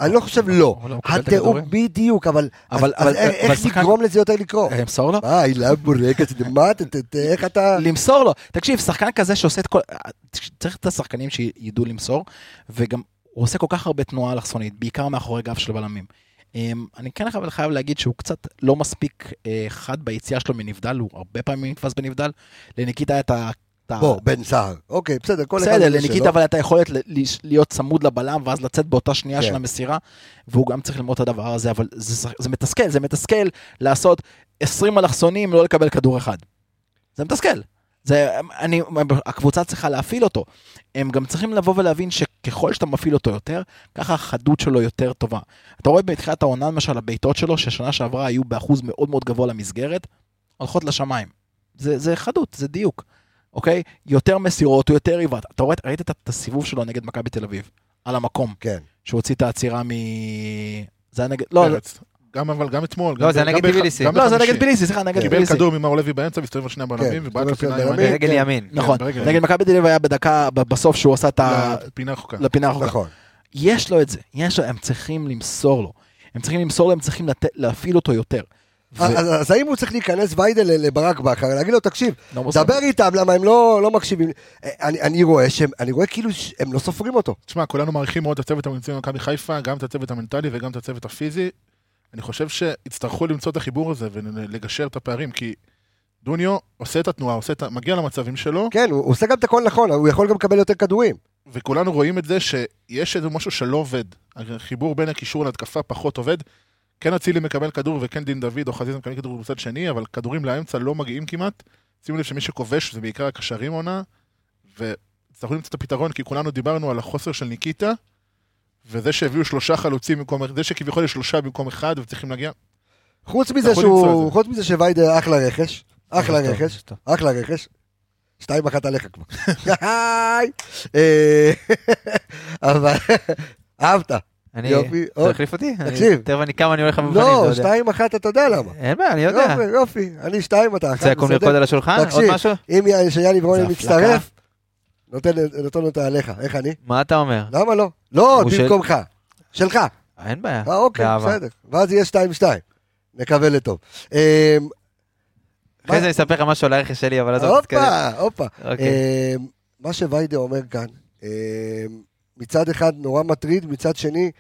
אני לא חושב לא. התיאור. בדיוק, אבל אז איך נגרום לזה יותר לקרות? אה, אמסור לו? אה, הילה בורקס, מה, איך אתה... למסור לו. תקשיב, שחקן כזה שעושה את כל... צריך את השחקנים שידעו למסור, וגם הוא עושה כל כך הרבה תנועה אלכסונית, בעיקר מאחורי גב של בלמים. אמ, אני כן חייב- חייב להגיד שהוא קצת לא מספיק אה, חד ביציאה שלו מנבדל, הוא הרבה פעמים נתפס בנבדל. לניקיטה היה את ה... את בוא, בן סער. אוקיי, בסדר, כל אחד... בסדר, לניקיטה. אבל הייתה יכולת ל- ל- להיות צמוד לבלם ואז לצאת באותה שנייה כן. של המסירה, והוא גם צריך ללמוד את הדבר הזה, אבל זה, זה מתסכל, זה מתסכל לעשות 20 אלכסונים לא לקבל כדור אחד. זה מתסכל. זה, אני, הקבוצה צריכה להפעיל אותו. הם גם צריכים לבוא ולהבין שככל שאתה מפעיל אותו יותר, ככה החדות שלו יותר טובה. אתה רואה בתחילת העונה למשל הבעיטות שלו, ששנה שעברה היו באחוז מאוד מאוד גבוה למסגרת, הולכות לשמיים. זה, זה חדות, זה דיוק. אוקיי? יותר מסירות, הוא יותר עיוות. אתה רואה, ראית את, הסיבוב שלו נגד מכבי תל אביב, על המקום, כן. שהוא הוציא את העצירה מ... זה היה נגד... לא, פרץ. גם אבל גם אתמול. לא, זה נגד. גם לא, זה. נגד ביליסי, סליחה, נגד קיבל ביליסי. כדור ממאור לוי באמצע והסתובב על שני הבלמים כן, ובעט הסתובב לפינה. הנגד. ברגל כן. ימין. נכון, ברגל נגד. מכבי תל אביב היה בדקה, בסוף שהוא עשה את ה... לפינה רחוקה. לפינה הרחוקה. נכון. יש לו את זה, יש לו, הם צריכים למסור לו. הם צריכים למסור לו, הם צריכים. להפעיל אותו יותר. ו- אז האם הוא צריך להיכנס ויידל לברק בכר, להגיד לו, תקשיב, לא. דבר איתם, למה הם לא לא מקשיבים? אה, אני- אני רואה שהם, אני רואה כאילו שהם לא סופרים אותו. תשמע, כולנו מעריכים מאוד את הצוות המקצועי במכבי חיפה, גם את הצוות המנטלי וגם את הצוות הפיזי. אני חושב שיצטרכו למצוא את החיבור הזה ולגשר את הפערים, כי דוניו עושה את התנועה, עושה את ה... מגיע למצבים שלו, כן, הוא עושה גם את הכל נכון, הוא יכול גם לקבל יותר כדורים. וכולנו רואים את זה שיש איזה משהו שלא עובד. החיבור בין הקישור להתקפה פחות עובד. כן אצילי מקבל כדור וכן דין דוד או חזיזה מקבל כדור בצד שני, אבל כדורים לאמצע לא מגיעים כמעט. שימו לב שמי שכובש זה בעיקר הקשרים עונה, וצריכו למצוא את הפתרון, כי כולנו דיברנו על החוסר של ניקיטה, וזה שהביאו שלושה חלוצים במקום, זה שכביכול יש שלושה במקום אחד וצריכים להגיע. חוץ מזה שהוא, זה. חוץ מזה שוויידר אחלה רכש, אחלה טוב, רכש. אחלה רכש. שתיים אחת עליך כבר. אה, אבל אהבת. אני... יופי, אתה עוד. החליף אותי? אני- תקשיב. תכף אני כמה אני הולך למבחנים, אתה לא, יודע. שתיים אחת אתה יודע למה. אין בעיה, אני יודע. יופי, יופי, אני שתיים, אתה אחת, רוצה לקום לרקוד על השולחן? עוד תקשיב, משהו? אם י- שיאני ברוני זה מצטרף, נותן נותן אותה עליך, איך אני? מה אתה אומר? למה לא? לא, במקומך, שלך. אין בעיה. אה, אוקיי, באהבה. בסדר. ואז יהיה שתיים שתיים. נקווה לטוב. אה, אחרי זה אני אספר לך משהו על הרכש שלי, אבל עזוב, תתקדם. הופה, הופה. אוקיי. אה, מה שוויידה אומר כאן, אה, מצד אחד נורא מטריד, מצד שני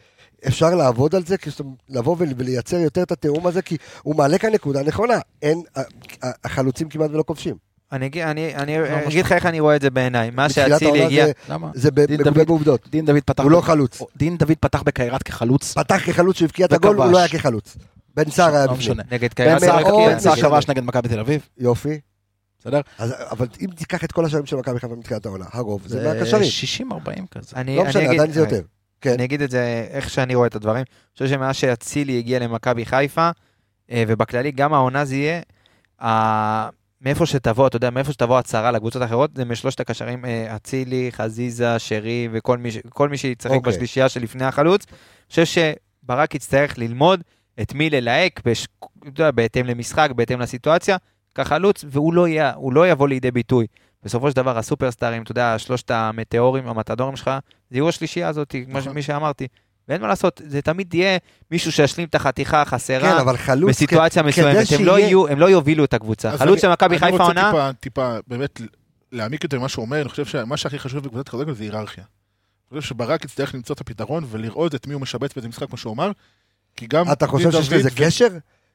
אפשר לעבוד על זה, לבוא ול- ולייצר יותר את התיאום הזה, כי הוא מעלה כאן נקודה נכונה. אין, החלוצים כמעט ולא כובשים. אני אני אני לא, אגיד לך איך אני רואה את זה בעיניי. מה שאצילי הגיע... זה- למה? זה מגובה בעובדות. דין דוד פתח... הוא לא חלוץ. דין דוד פתח בקיירת כחלוץ. פתח כחלוץ שהבקיע את הגול. הוא לא היה כחלוץ. בן סער היה לא בפנים. נגד בן קיירת סער. בן סער משנה. כבש נגד מכבי תל אביב, יופי. בסדר? אז, אבל אם תיקח את כל השערים של מכבי חיפה מתחילת העונה, הרוב זה מהקשרים. 60-40 כזה. אני- לא אני משנה, עדיין זה יותר. כן. אני אגיד את זה איך שאני רואה את הדברים. אני חושב שמאז שאצילי הגיע למכבי חיפה, אה, ובכללי גם העונה זה יהיה, מאיפה שתבוא, אתה יודע, מאיפה שתבוא הצהרה לקבוצות האחרות, זה משלושת הקשרים, אה, אצילי, חזיזה, שרי וכל מי, מי שיצחק אוקיי. בשלישייה שלפני החלוץ. אני חושב שברק יצטרך ללמוד את מי ללהק, בש... בהתאם למשחק, בהתאם לסיטואציה, כחלוץ, והוא לא, יהיה, לא יבוא לידי ביטוי. בסופו של דבר, הסופרסטארים, אתה יודע, שלושת המטאורים, המטאדורים שלך, זה יהיו השלישייה הזאת, כמו נכון. מי שאמרתי. ואין מה לעשות, זה תמיד יהיה מישהו שישלים את החתיכה החסרה כן, אבל חלוץ... בסיטואציה כ- מסוימת. כדי הם לא שיהיה- יהיו- הם לא יובילו את הקבוצה. חלוץ אני- של מכבי חיפה אני עונה, רוצה טיפה, טיפה, באמת, להעמיק יותר ממה שהוא אומר, אני חושב שמה שהכי חשוב בקבוצת כדורגל זה היררכיה. אני חושב שברק יצטרך למצוא את הפתרון ולראות את מי הוא משבץ באיזה משחק, כמו שהוא אמר, כי גם... אתה חושב שיש לזה ו- קשר?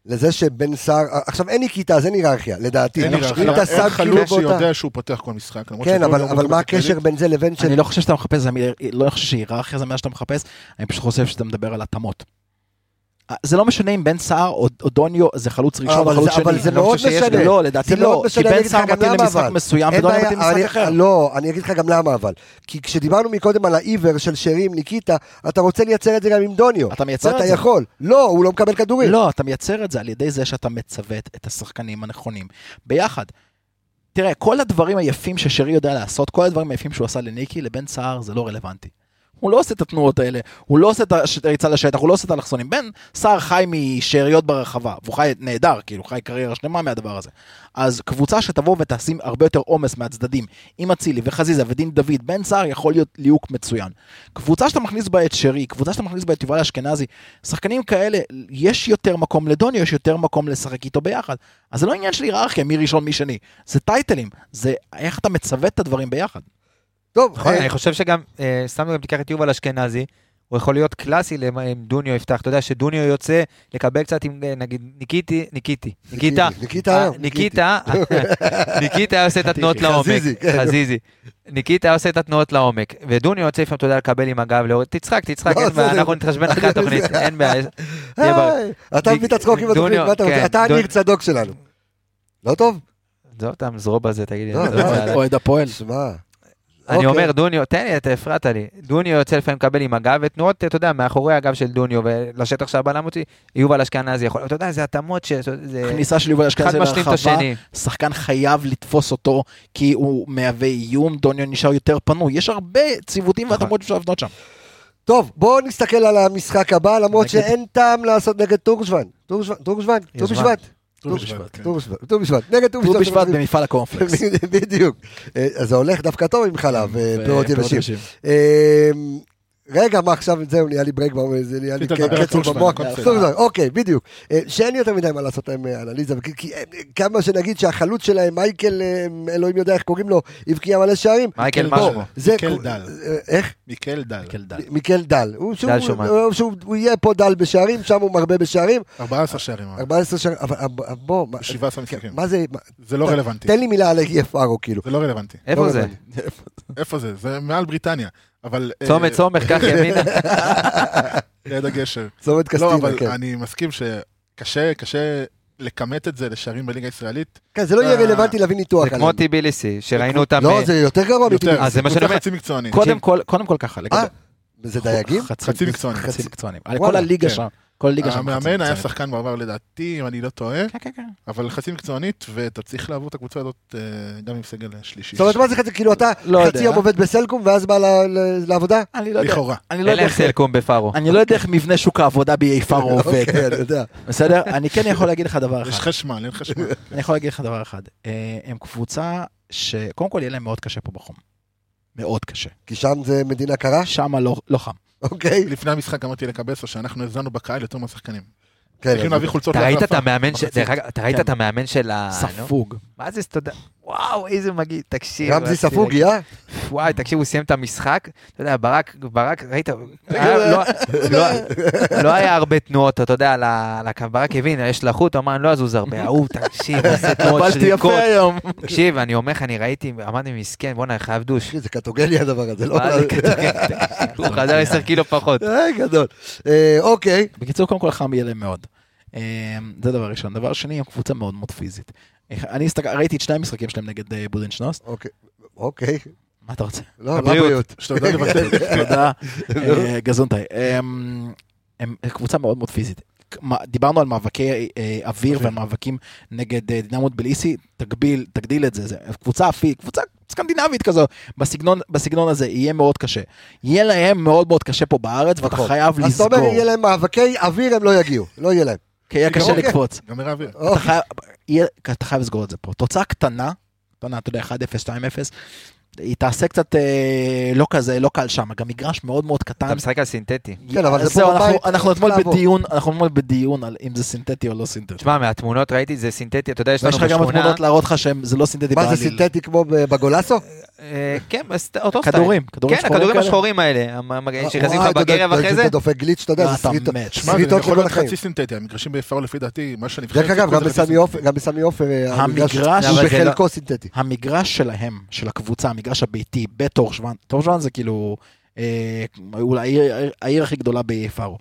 לזה שבן סער... עכשיו אין ניקיטה, אז אין היררכיה, לדעתי. אין היררכיה. אין כאילו חלוץ באותה... שיודע שהוא פותח כל משחק, כן, אבל מה הקשר. בין זה לבין של... אני לא חושב שאתה מחפש, לא חושב שהיררכיה זה מה שאתה מחפש, אני פשוט חושב שאתה מדבר על התאמות. זה לא משנה אם בן סער או או דוניו זה חלוץ ראשון או חלוץ שני. אבל זה לא מאוד משנה. לא, לדעתי לא, כי בן סער מתאים למשחק. מסוים ודוניו מתאים למשחק אחר. לא, אני אגיד לך גם למה אבל. כי כשדיברנו מקודם על העיוור של שרי עם ניקיטה, אתה רוצה לייצר את זה גם עם דוניו. אתה מייצר ואתה את זה. יכול. לא, הוא לא מקבל כדורים. לא, אתה מייצר את זה על ידי זה שאתה מצוות את השחקנים הנכונים ביחד. תראה, כל הדברים היפים ששרי יודע לעשות, כל הדברים היפים שהוא עשה לניקי, לבן סער זה לא רלוונטי. הוא לא עושה את התנועות האלה, הוא לא עושה את הריצה לשטח, הוא לא עושה את האלכסונים. בן סער חי משאריות ברחבה, והוא חי נהדר, כאילו, חי קריירה שלמה מהדבר הזה. אז קבוצה שתבוא ותשים הרבה יותר עומס מהצדדים, עם אצילי וחזיזה ודין דוד, בן סער יכול להיות ליהוק מצוין. קבוצה שאתה מכניס בה את שרי, קבוצה שאתה מכניס בה את יובל אשכנזי, שחקנים כאלה, יש יותר מקום לדוניו, יש יותר מקום לשחק איתו ביחד. אז זה לא עניין של היררכיה, מי ראשון, מי שני. זה טייטלים, זה איך אתה מצוות את הדברים ביחד. טוב, נכון, אה, אני חושב שגם, אה, סתם גם תיקח את יובל אשכנזי, הוא יכול להיות קלאסי למ- אם דוניו יפתח. אתה יודע שדוניו יוצא לקבל קצת עם, אה, נגיד, ניקיטי, ניקיטי, ניקיטה, ניקיטה. ניקיטה, ניקיטה היה עושה את התנועות. לעומק, חזיזי, כן. חזיזי. ניקיטה היה עושה את התנועות לעומק, ודוניו יוצא לפעמים, אתה יודע, לקבל עם הגב, להוריד, תצחק, תצחק, לא, אין בעיה, בסדר. אנחנו נתחשבן אחרי התוכנית, אין בעיה. אתה מביא את הצחוקים בתוכנית, מה אתה? כן. הניר צדוק שלנו. לא טוב? עזוב את המזרוב הזה, תגיד לי. לא, לא. אוהד הפועל. שמע. אני אוקיי. אומר, דוניו, תן לי, אתה הפרעת לי. דוניו יוצא לפעמים לקבל עם הגב, ותנועות, אתה יודע, מאחורי הגב של דוניו, ולשטח שהבלם אותי, יובל אשכנזי יכול, אתה יודע, זה התאמות ש... זה כניסה של יובל אשכנזי לרחבה, השני. שחקן חייב לתפוס אותו כי הוא מהווה איום, דוניו נשאר יותר פנוי. יש הרבה ציוותים נכון. והתאמות שאפשר לבנות שם. טוב, בואו נסתכל על המשחק הבא, למרות נגד- שאין טעם לעשות נגד טורשוון. טורשוון, טורשוון, ט"ו יוזמן. בשבט. ט"ו בשבט, כן. ט"ו בשבט, ט"ו בשבט, נגד במפעל הקורנפלקס. בדיוק. אה, אז זה הולך דווקא טוב עם חלב, אה, פירות יבשים. רגע, מה עכשיו, זהו, נהיה לי ברייק, זה נהיה לי קצר במוח. אוקיי, בדיוק. אה, שאין יותר מדי מה לעשות להם אה, אנליזה, כי- אה, כמה שנגיד שהחלוץ שלהם, מייקל, אלוהים יודע איך קוראים לו, הבקיע מלא שערים. מייקל. זה... מיקל דל. איך? מיקל דל. מיקל דל. הוא דל שומן. הוא- יהיה פה דל בשערים, שם הוא מרבה בשערים. 14 שערים. 14 שערים, אבל אבל בוא, מה- 17 משחקים. מה זה, זה לא רלוונטי. תן לי מילה על EFR כאילו. זה לא רלוונטי. איפה לא זה? איפה זה? זה מעל בריטניה. אבל... אה, צומת סומך, קח ימינה. ליד הגשר. צומת לא, קסטינה, אבל כן. אני מסכים שקשה, קשה לכמת את זה לשערים בליגה הישראלית. כן, זה לא יהיה אה, רלוונטי להביא ניתוח זה כמו. טיביליסי, שראינו אותם... לא, אה, זה יותר גרוע יותר. מטיבי. אז זה מה שאני אומר. חצי. קודם כל, קודם כל ככה, לגבי... זה דייגים? חצי מקצוענים. חצי מקצוענים. כל הליגה כן. שם. כל הליגה שם. המאמן היה. שחקן בעבר לדעתי, אם אני לא טועה, כן, כן, כן. אבל חצי מקצוענית, ואתה צריך לעבור את הקבוצה הזאת אה, גם עם סגל שלישי. זאת אומרת, מה זה חצי? כאילו אתה לא חצי. יום עובד בסלקום ואז בא לעבודה? אני לא יודע. לכאורה. אני לא אין יודע להם איך- סלקום בפארו. אני לא יודע איך מבנה שוק העבודה ב-AFR עובד. אוקיי, אני יודע. בסדר? אני כן יכול להגיד לך דבר יש אחד. חשמל, אין חשמל. אני יכול להגיד לך דבר אחד. אה, הם קבוצה שקודם כל יהיה להם מאוד קשה פה בחום. מאוד קשה. כי שם זה מדינה קרה? שם לא לא חם. אוקיי. לפני המשחק אמרתי לקבסו שאנחנו האזנו בקהל יותר מהשחקנים. כן, צריכים להביא חולצות אתה ראית את. המאמן, אתה כן. את המאמן של ה... ספוג. מה זה, תודה. וואו, איזה מגעיל, תקשיב. רמזי רציתי ספוג, להגיד- יא? וואי, תקשיב, הוא סיים את המשחק, אתה יודע, ברק, ברק, ראית, לא- לא- לא היה הרבה תנועות, אתה יודע, על ה- על הקו, ברק הבין, יש לחות, אמר, אני לא אזוז הרבה, ההוא, תקשיב, עושה תנועות שריקות. יפה היום. תקשיב, אני אומר לך, אני ראיתי, אמרתי, מסכן, בואנה, חייב דוש. זה קטוגלי הדבר הזה, לא? הוא חזר 10 קילו פחות. אה, גדול. אה, אוקיי. בקיצור, קודם כל חם יהיה להם מאוד. אה, זה דבר ראשון. דבר שני, הם קבוצה מאוד מאוד פיזית. אני הסתכל- ראיתי את שני המשחקים שלהם נגד אה, בודנשנוסט. אוקיי. אוקיי. מה אתה רוצה? לא, הבריאות. יודע לבטל. תודה, אה, גזונטאי. אמ, הם קבוצה מאוד מאוד פיזית. דיברנו על מאבקי אה, אוויר ומאבקים נגד אה, דינמו טביליסי, תגביל, תגדיל את זה, זה קבוצה אפי, קבוצה סקנדינבית כזו, בסגנון, בסגנון הזה, יהיה מאוד קשה. יהיה להם מאוד מאוד קשה פה בארץ, ואתה נכון. חייב אז אתה אומר, לסגור, יהיה להם מאבקי אוויר, הם לא יגיעו. לא יהיה להם. כי יהיה קשה אוקיי. לקפוץ. גמר האוויר. אתה חייב, לסגור את זה פה. תוצאה קטנה, קטנה, אתה יודע, 1-0, 2-0, היא תעשה קצת אה, לא כזה, לא קל שם, גם מגרש מאוד מאוד קטן. אתה משחק על סינתטי. כן, אבל זה פה אנחנו- בבית, אנחנו אתמול. בדיון, אנחנו אתמול בדיון על אם זה סינתטי או לא סינתטי. תשמע, מהתמונות ראיתי, זה סינתטי, אתה יודע, יש לנו יש לך גם בשכונה... תמונות להראות לך שזה לא סינתטי מה זה בעליל. סינתטי כמו בגולסו? אה, כן, אותו סטייל. כדורים, כדורים כן, שחורים הכדורים כאלה. השחורים האלה, המ- שנכנסים וואי, לך בגרב אחרי זה. אתה דופק גליץ', אתה יודע, מה זה יכול לכל להיות החיים. חצי סינתטי, המגרשים בפארו לפי דעתי, מה שנבחרת... דרך אגב, גם בסמי עופר, גם בסמי עופר, אה, המגרש- הוא בחלקו סינתטי. המגרש שלהם, של הקבוצה, המגרש הביתי, בטורשוון, טורשוון זה כאילו אה, אולי העיר- הכי גדולה ביפארו.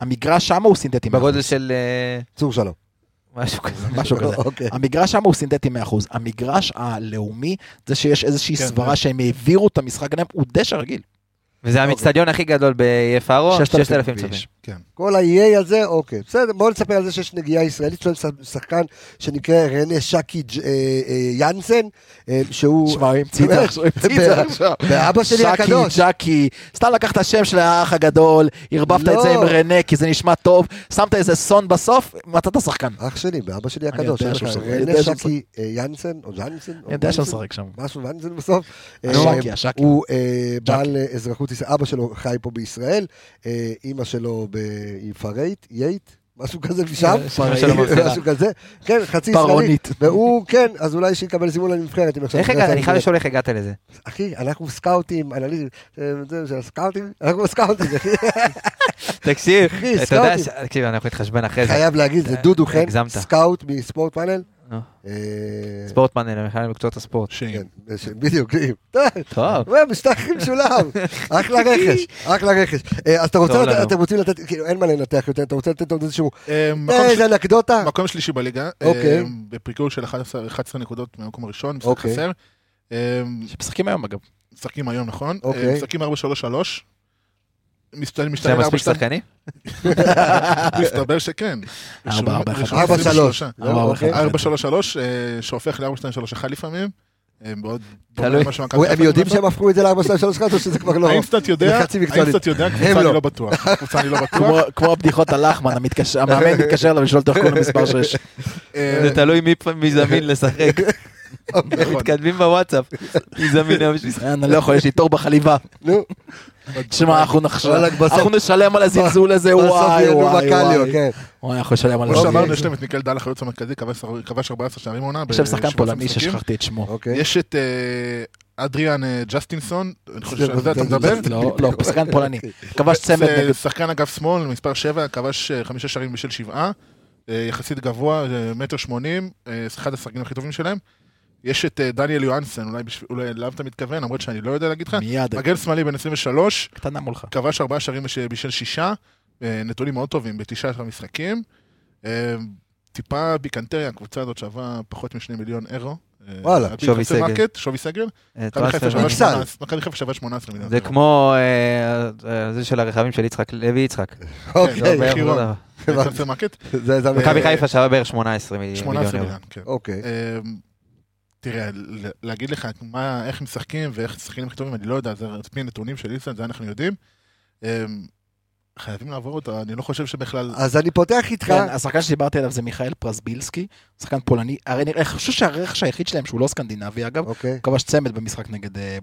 המגרש שם הוא סינתטי. בגודל 100%. של אה, צור שלום. משהו כזה. משהו כזה. אוקיי. המגרש שם הוא סינתטי 100%. המגרש הלאומי, זה שיש איזושהי כן, סברה זה- שהם העבירו את המשחק עליהם, הוא דשא רגיל. וזה המצטדיון הכי גדול ביפארו, 6,000 צופים. כן. כל ה-EA הזה, אוקיי. בסדר, בואו נספר על זה שיש נגיעה ישראלית של שחקן שנקרא רנה שקי אה, אה, יאנסן, אה, שהוא... שמע, הוא המציא את זה עכשיו. ואבא שלי הקדוש. שקי, ג'קי, סתם לקחת את השם של האח הגדול, ערבבת את זה עם לא. רנה כי זה נשמע טוב, שמת איזה סון בסוף, מצאת שחקן. אח שלי, ואבא שלי הקדוש. רנה שקי יאנסן, או יאנסן, או אני יודע שהוא משחק שם. משהו יאנסן בסוף. השקי, השקי. הוא בעל אזרחות ישראל, אבא שלו חי פה בישראל, אה, אימא שלו בפרייט, יייט, משהו כזה משם, שלו מבחירה. משהו כזה, כן, חצי ישראלי. והוא, כן, אז אולי שיקבל זימון לנבחרת. איך הגעת? אני חייב. לשאול איך הגעת לזה. אחי, אנחנו סקאוטים, אנליזם, אה, זה סקאוטים, אנחנו סקאוטים, אחי. תקשיב, אתה יודע, תקשיב, אנחנו נתחשבן אחרי זה. חייב להגיד, זה דודו חן. סקאוט מספורט פאנל. נו. אה, ספורט פאנל, הם בכלל מקצועות הספורט. שין. כן, בדיוק, טוב, טוב. משטחים משולב, אחלה רכש, אחלה רכש. אה, אז אתה רוצה. אתם רוצים לתת, כאילו אין מה לנתח יותר, אתה רוצה לתת עוד איזשהו, אה, אה, איזה אנקדוטה? מקום שלישי בליגה. אוקיי. אה, בפיגור של 11 11 נקודות מהמקום הראשון, משחק אוקיי. חסר. אה, שמשחקים היום אגב. משחקים היום, נכון? אוקיי. אה, משחקים 4-3-3. מסתכל זה משתלם מספיק שחקנים? מסתבר שכן. ארבע, ארבע, אחד. ארבע, 23. שלוש. ארבע. אחד. 4-3-3, אה, שהופך ל-4-2-3-1 לפעמים. אה, מאוד דומה תלוי. למה שמכבי הוא- הם יודעים. שהם הפכו את זה ל-4, 2, 3, 1, או שזה כבר לא? האינסטנט יודע, זה. האינסטנט יודע, הם קבוצה לא. אני לא בטוח. קבוצה אני לא בטוח. כמו- הבדיחות על לחמן, המאמן מתקשר אליו לשאול אותו איך קוראים למספר 6. אה, זה תלוי מי זמין לשחק. אוקיי. מתקדמים בוואטסאפ. אני לא יכול, יש לי תור בחליבה. נו, תשמע, אנחנו נחשב- אנחנו נשלם על הזלזול הזה, וואי וואי וואי. כן. וואי, אנחנו נשלם על. אוקיי. שאמרנו, יש להם את מיקל דל, החלוץ המרכזי, כבש- כבש 14 שערים עונה. יש להם שחקן פולני 17 משחקים. ששכחתי את שמו. אוקיי. יש את אה, אדריאן אה, ג'סטינסון, אני חושב שעל זה אתה מדבר. לא, לא, שחקן פולני. כבש צמד זה נגד... שחקן אגף שמאל, מספר 7, כבש אה, חמישה שערים בשל שבעה, יחסית גבוה, מטר שמונים, אחד השחקנים הכי טובים שלהם. יש את אה, דניאל יואנסן, אולי בשביל- אולי אליו אתה מתכוון, למרות שאני לא יודע להגיד לך. מיד, מגן שמאלי בן 23, קטנה מולך. כבש ארבעה שערים בש- בשל שישה, אה, נתונים מאוד טובים בתשעה עשרה משחקים. אה, טיפה פיקנטריה, הקבוצה הזאת שווה פחות משני מיליון אירו. וואלה, שווי סגל. שווי סגל. מכבי חיפה. שווה איקסל. 18 מכבי חיפה שווה 18 מיליון. זה. כמו זה של הרכבים של יצחק לוי יצחק. אוקיי, מכבי חיפה שווה בערך 18 מיליון 18 יורו. מיליון, כן. אוקיי. תראה, להגיד לך מה, איך משחקים ואיך שחקנים הכי טובים, אני לא יודע, זה על פי נתונים של איסלנד, זה אנחנו יודעים. אמ, חייבים לעבור אותו, אני לא חושב שבכלל... אז אני פותח איתך, כן, השחקן שדיברתי עליו זה מיכאל פרזבילסקי, שחקן פולני, הרי אני חושב שהרכש היחיד שלהם, שהוא לא סקנדינבי אגב, אוקיי, הוא כבש צמד במשחק נגד אה,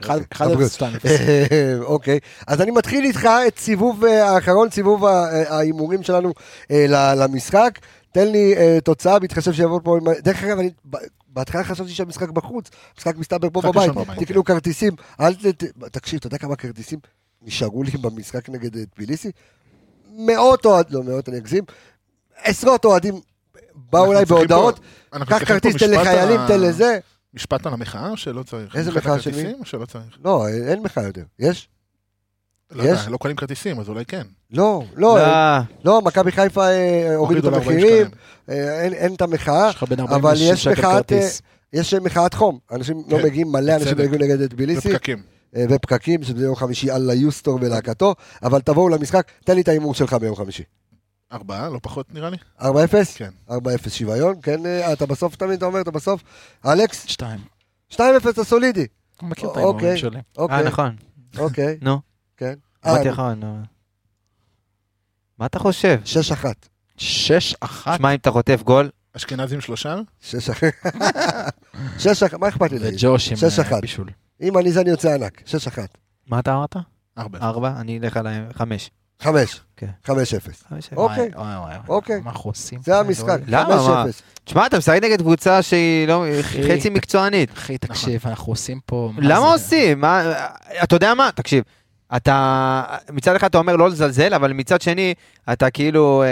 אחד- אוקיי. אה, אוקיי, אז אני מתחיל איתך את סיבוב אה, האחרון, סיבוב אה, ההימורים שלנו למשחק. תן לי אה, תוצאה, בהתחשב שיבוא פה... דרך אגב, אני בהתחלה חשבתי שהמשחק בחוץ, משחק מסתבר פה בבית. תקנו כרטיסים, אל ת... תקשיב, אתה יודע כמה כרטיסים נשארו לי במשחק נגד אה, טביליסי? מאות אוהדים, לא מאות, אני אגזים, עשרות אוהדים באו אליי בהודעות, קח כרטיס, תן לחיילים, תן לזה. משפט על המחאה או שלא צריך? איזה מחאה של מי? הכרטיסים או שלא צריך? לא, אין מחאה יותר. יש? לא יש? לא קונים כרטיסים, אז אולי כן. לא, לא, לא, לא, מכבי חיפה אה, הורידו את ל- 40 המחירים. אה, אין- אין את המחאה, יש לך בין 40 אבל ל-60 יש מחאת, כרטיס. יש מחאת חום, אנשים לא כן, מגיעים, מלא אנשים בצדק. מגיעים נגד טביליסי, ופקקים. אה, ופקקים, שזה יום חמישי על יוסטור ולהקתו, אבל תבואו למשחק, תן לי את ההימור שלך ביום חמישי. ארבעה, לא פחות נראה לי. 4-0? כן. 4-0 שוויון, כן, אה, אתה בסוף תמיד, אתה אומר, אתה בסוף. אלכס, שתיים. 2-0 אתה סולידי. הוא מכיר את אוקיי. ההימורים שלי. אה, אוקיי, נכון. אוקיי, נו, כן. אה, אמרתי לך, נו. מה אתה חושב? 6-1. שש אחת שמע, אם אתה חוטף גול, אשכנזים שלושה? 6-1. 6-1, מה אכפת לי? להגיד? וג'וש עם שש אה. בישול. אם אני זה אני יוצא ענק, 6-1. מה אתה אמרת? ארבע. ארבע? אני אלך על חמש. 5. כן. 5-0. חמש. אוקיי. וואי, וואי, וואי. אוקיי. מה אנחנו עושים? זה המשחק, למה? 5-0. מה? תשמע, אתה משחק נגד קבוצה שהיא לא חצי מקצוענית. אחי, תקשיב, אנחנו עושים פה... מה למה? עושים? אתה יודע מה? תקשיב. אתה, מצד אחד אתה אומר לא לזלזל, אבל מצד שני, אתה כאילו, אה,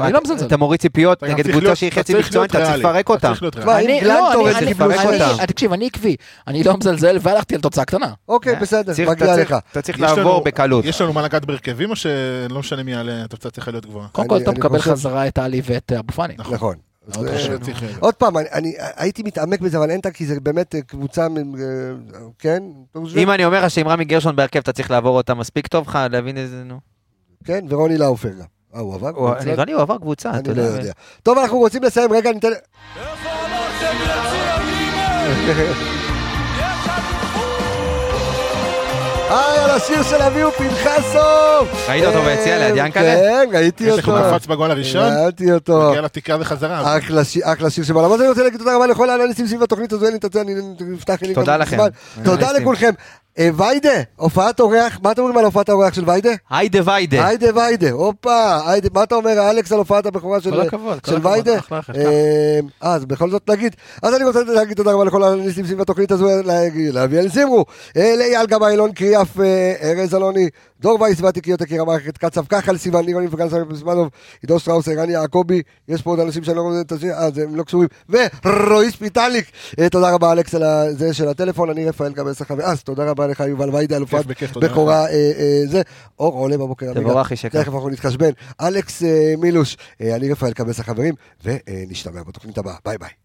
אני אתה- לא מזלזל. אתה מוריד ציפיות נגד קבוצה שהיא אתה חצי להיות אתה צריך. לפרק ריאלי. אם אני, גלנטור לא, איזה אני, אני, לפרק אני, אותם. אני, תקשיב, אני עקבי, אני לא מזלזל והלכתי על תוצאה קטנה. אוקיי, אה, בסדר, מגיע לך. אתה צריך יש לנו- לעבור בקלות. יש לנו מה לגעת בהרכבים או שלא משנה מי יעלה, התוצאה צריכה להיות גבוהה? קודם כל אתה מקבל חזרה את עלי ואת אבו פאני. נכון. אז, עוד פעם, אני- הייתי מתעמק בזה, אבל אין את כי זה באמת אה, קבוצה, אה, כן? אם אני אומר לך שעם רמי גרשון בהרכב אתה צריך לעבור אותה מספיק טוב לך, להבין איזה, נו. כן, ורוני לאופר גם. אה, הוא עבר? הוא נראה לי הוא עבר קבוצה, אתה אני לא יודע. יודע. טוב, אנחנו רוצים לסיים, רגע, ניתן... איפה אמרתם היי, על השיר של אביהו פנחסוב! ראית אותו אה, ביציע ליד ינקלה? כן, ראיתי יש לך אותו. קפץ בגול הראשון, ראיתי אותו. מגיע לתקרה וחזרה. אחלה שיר- אחלה שיר שבעולם. אז אני רוצה להגיד תודה רבה לכל האנליסטים סביב התוכנית הזו, אין לי את זה, אני אפתח לי תודה גם לכם. תודה. לכולכם. אה, ויידה, הופעת אורח, מה אתם אומרים על הופעת האורח של ויידה? היידה ויידה. היידה ויידה, הופה, היידה, מה אתה אומר, אלכס, על הופעת הבכורה של כל הכבוד, כל הכבוד, ויידה? אחלה רכש, אה, אה, אז בכל זאת נגיד, אז אני רוצה להגיד תודה רבה לכל האנליסטים סביב התוכנית הזו, לאביאל זימרו, אה, לאייל גבאי, אילון קריאף, אה, ארז אלוני, דור וייס והתיקיות יקיר המערכת, קצב כחל, סיוון לירוני וגל סמי פסמנוב, עידו שטראוס, ערן יעקבי, יש פה עוד אנשים שאני לא רואה את השיר, אז הם לא קשורים, ורועי ספיטליק, אה, תודה רבה אלכס על זה של הטלפון, אני רפאל קבל שכר, אז תודה רבה לך יובל ויידה, אלופת. בכורה, אה, אה, זה, אור עולה בבוקר. תבורך איש יקר. תכף אנחנו נתחשבן. אלכס אה, מילוש, אני רפאל קבס החברים, ונשתמע בתוכנית הבאה. ביי ביי.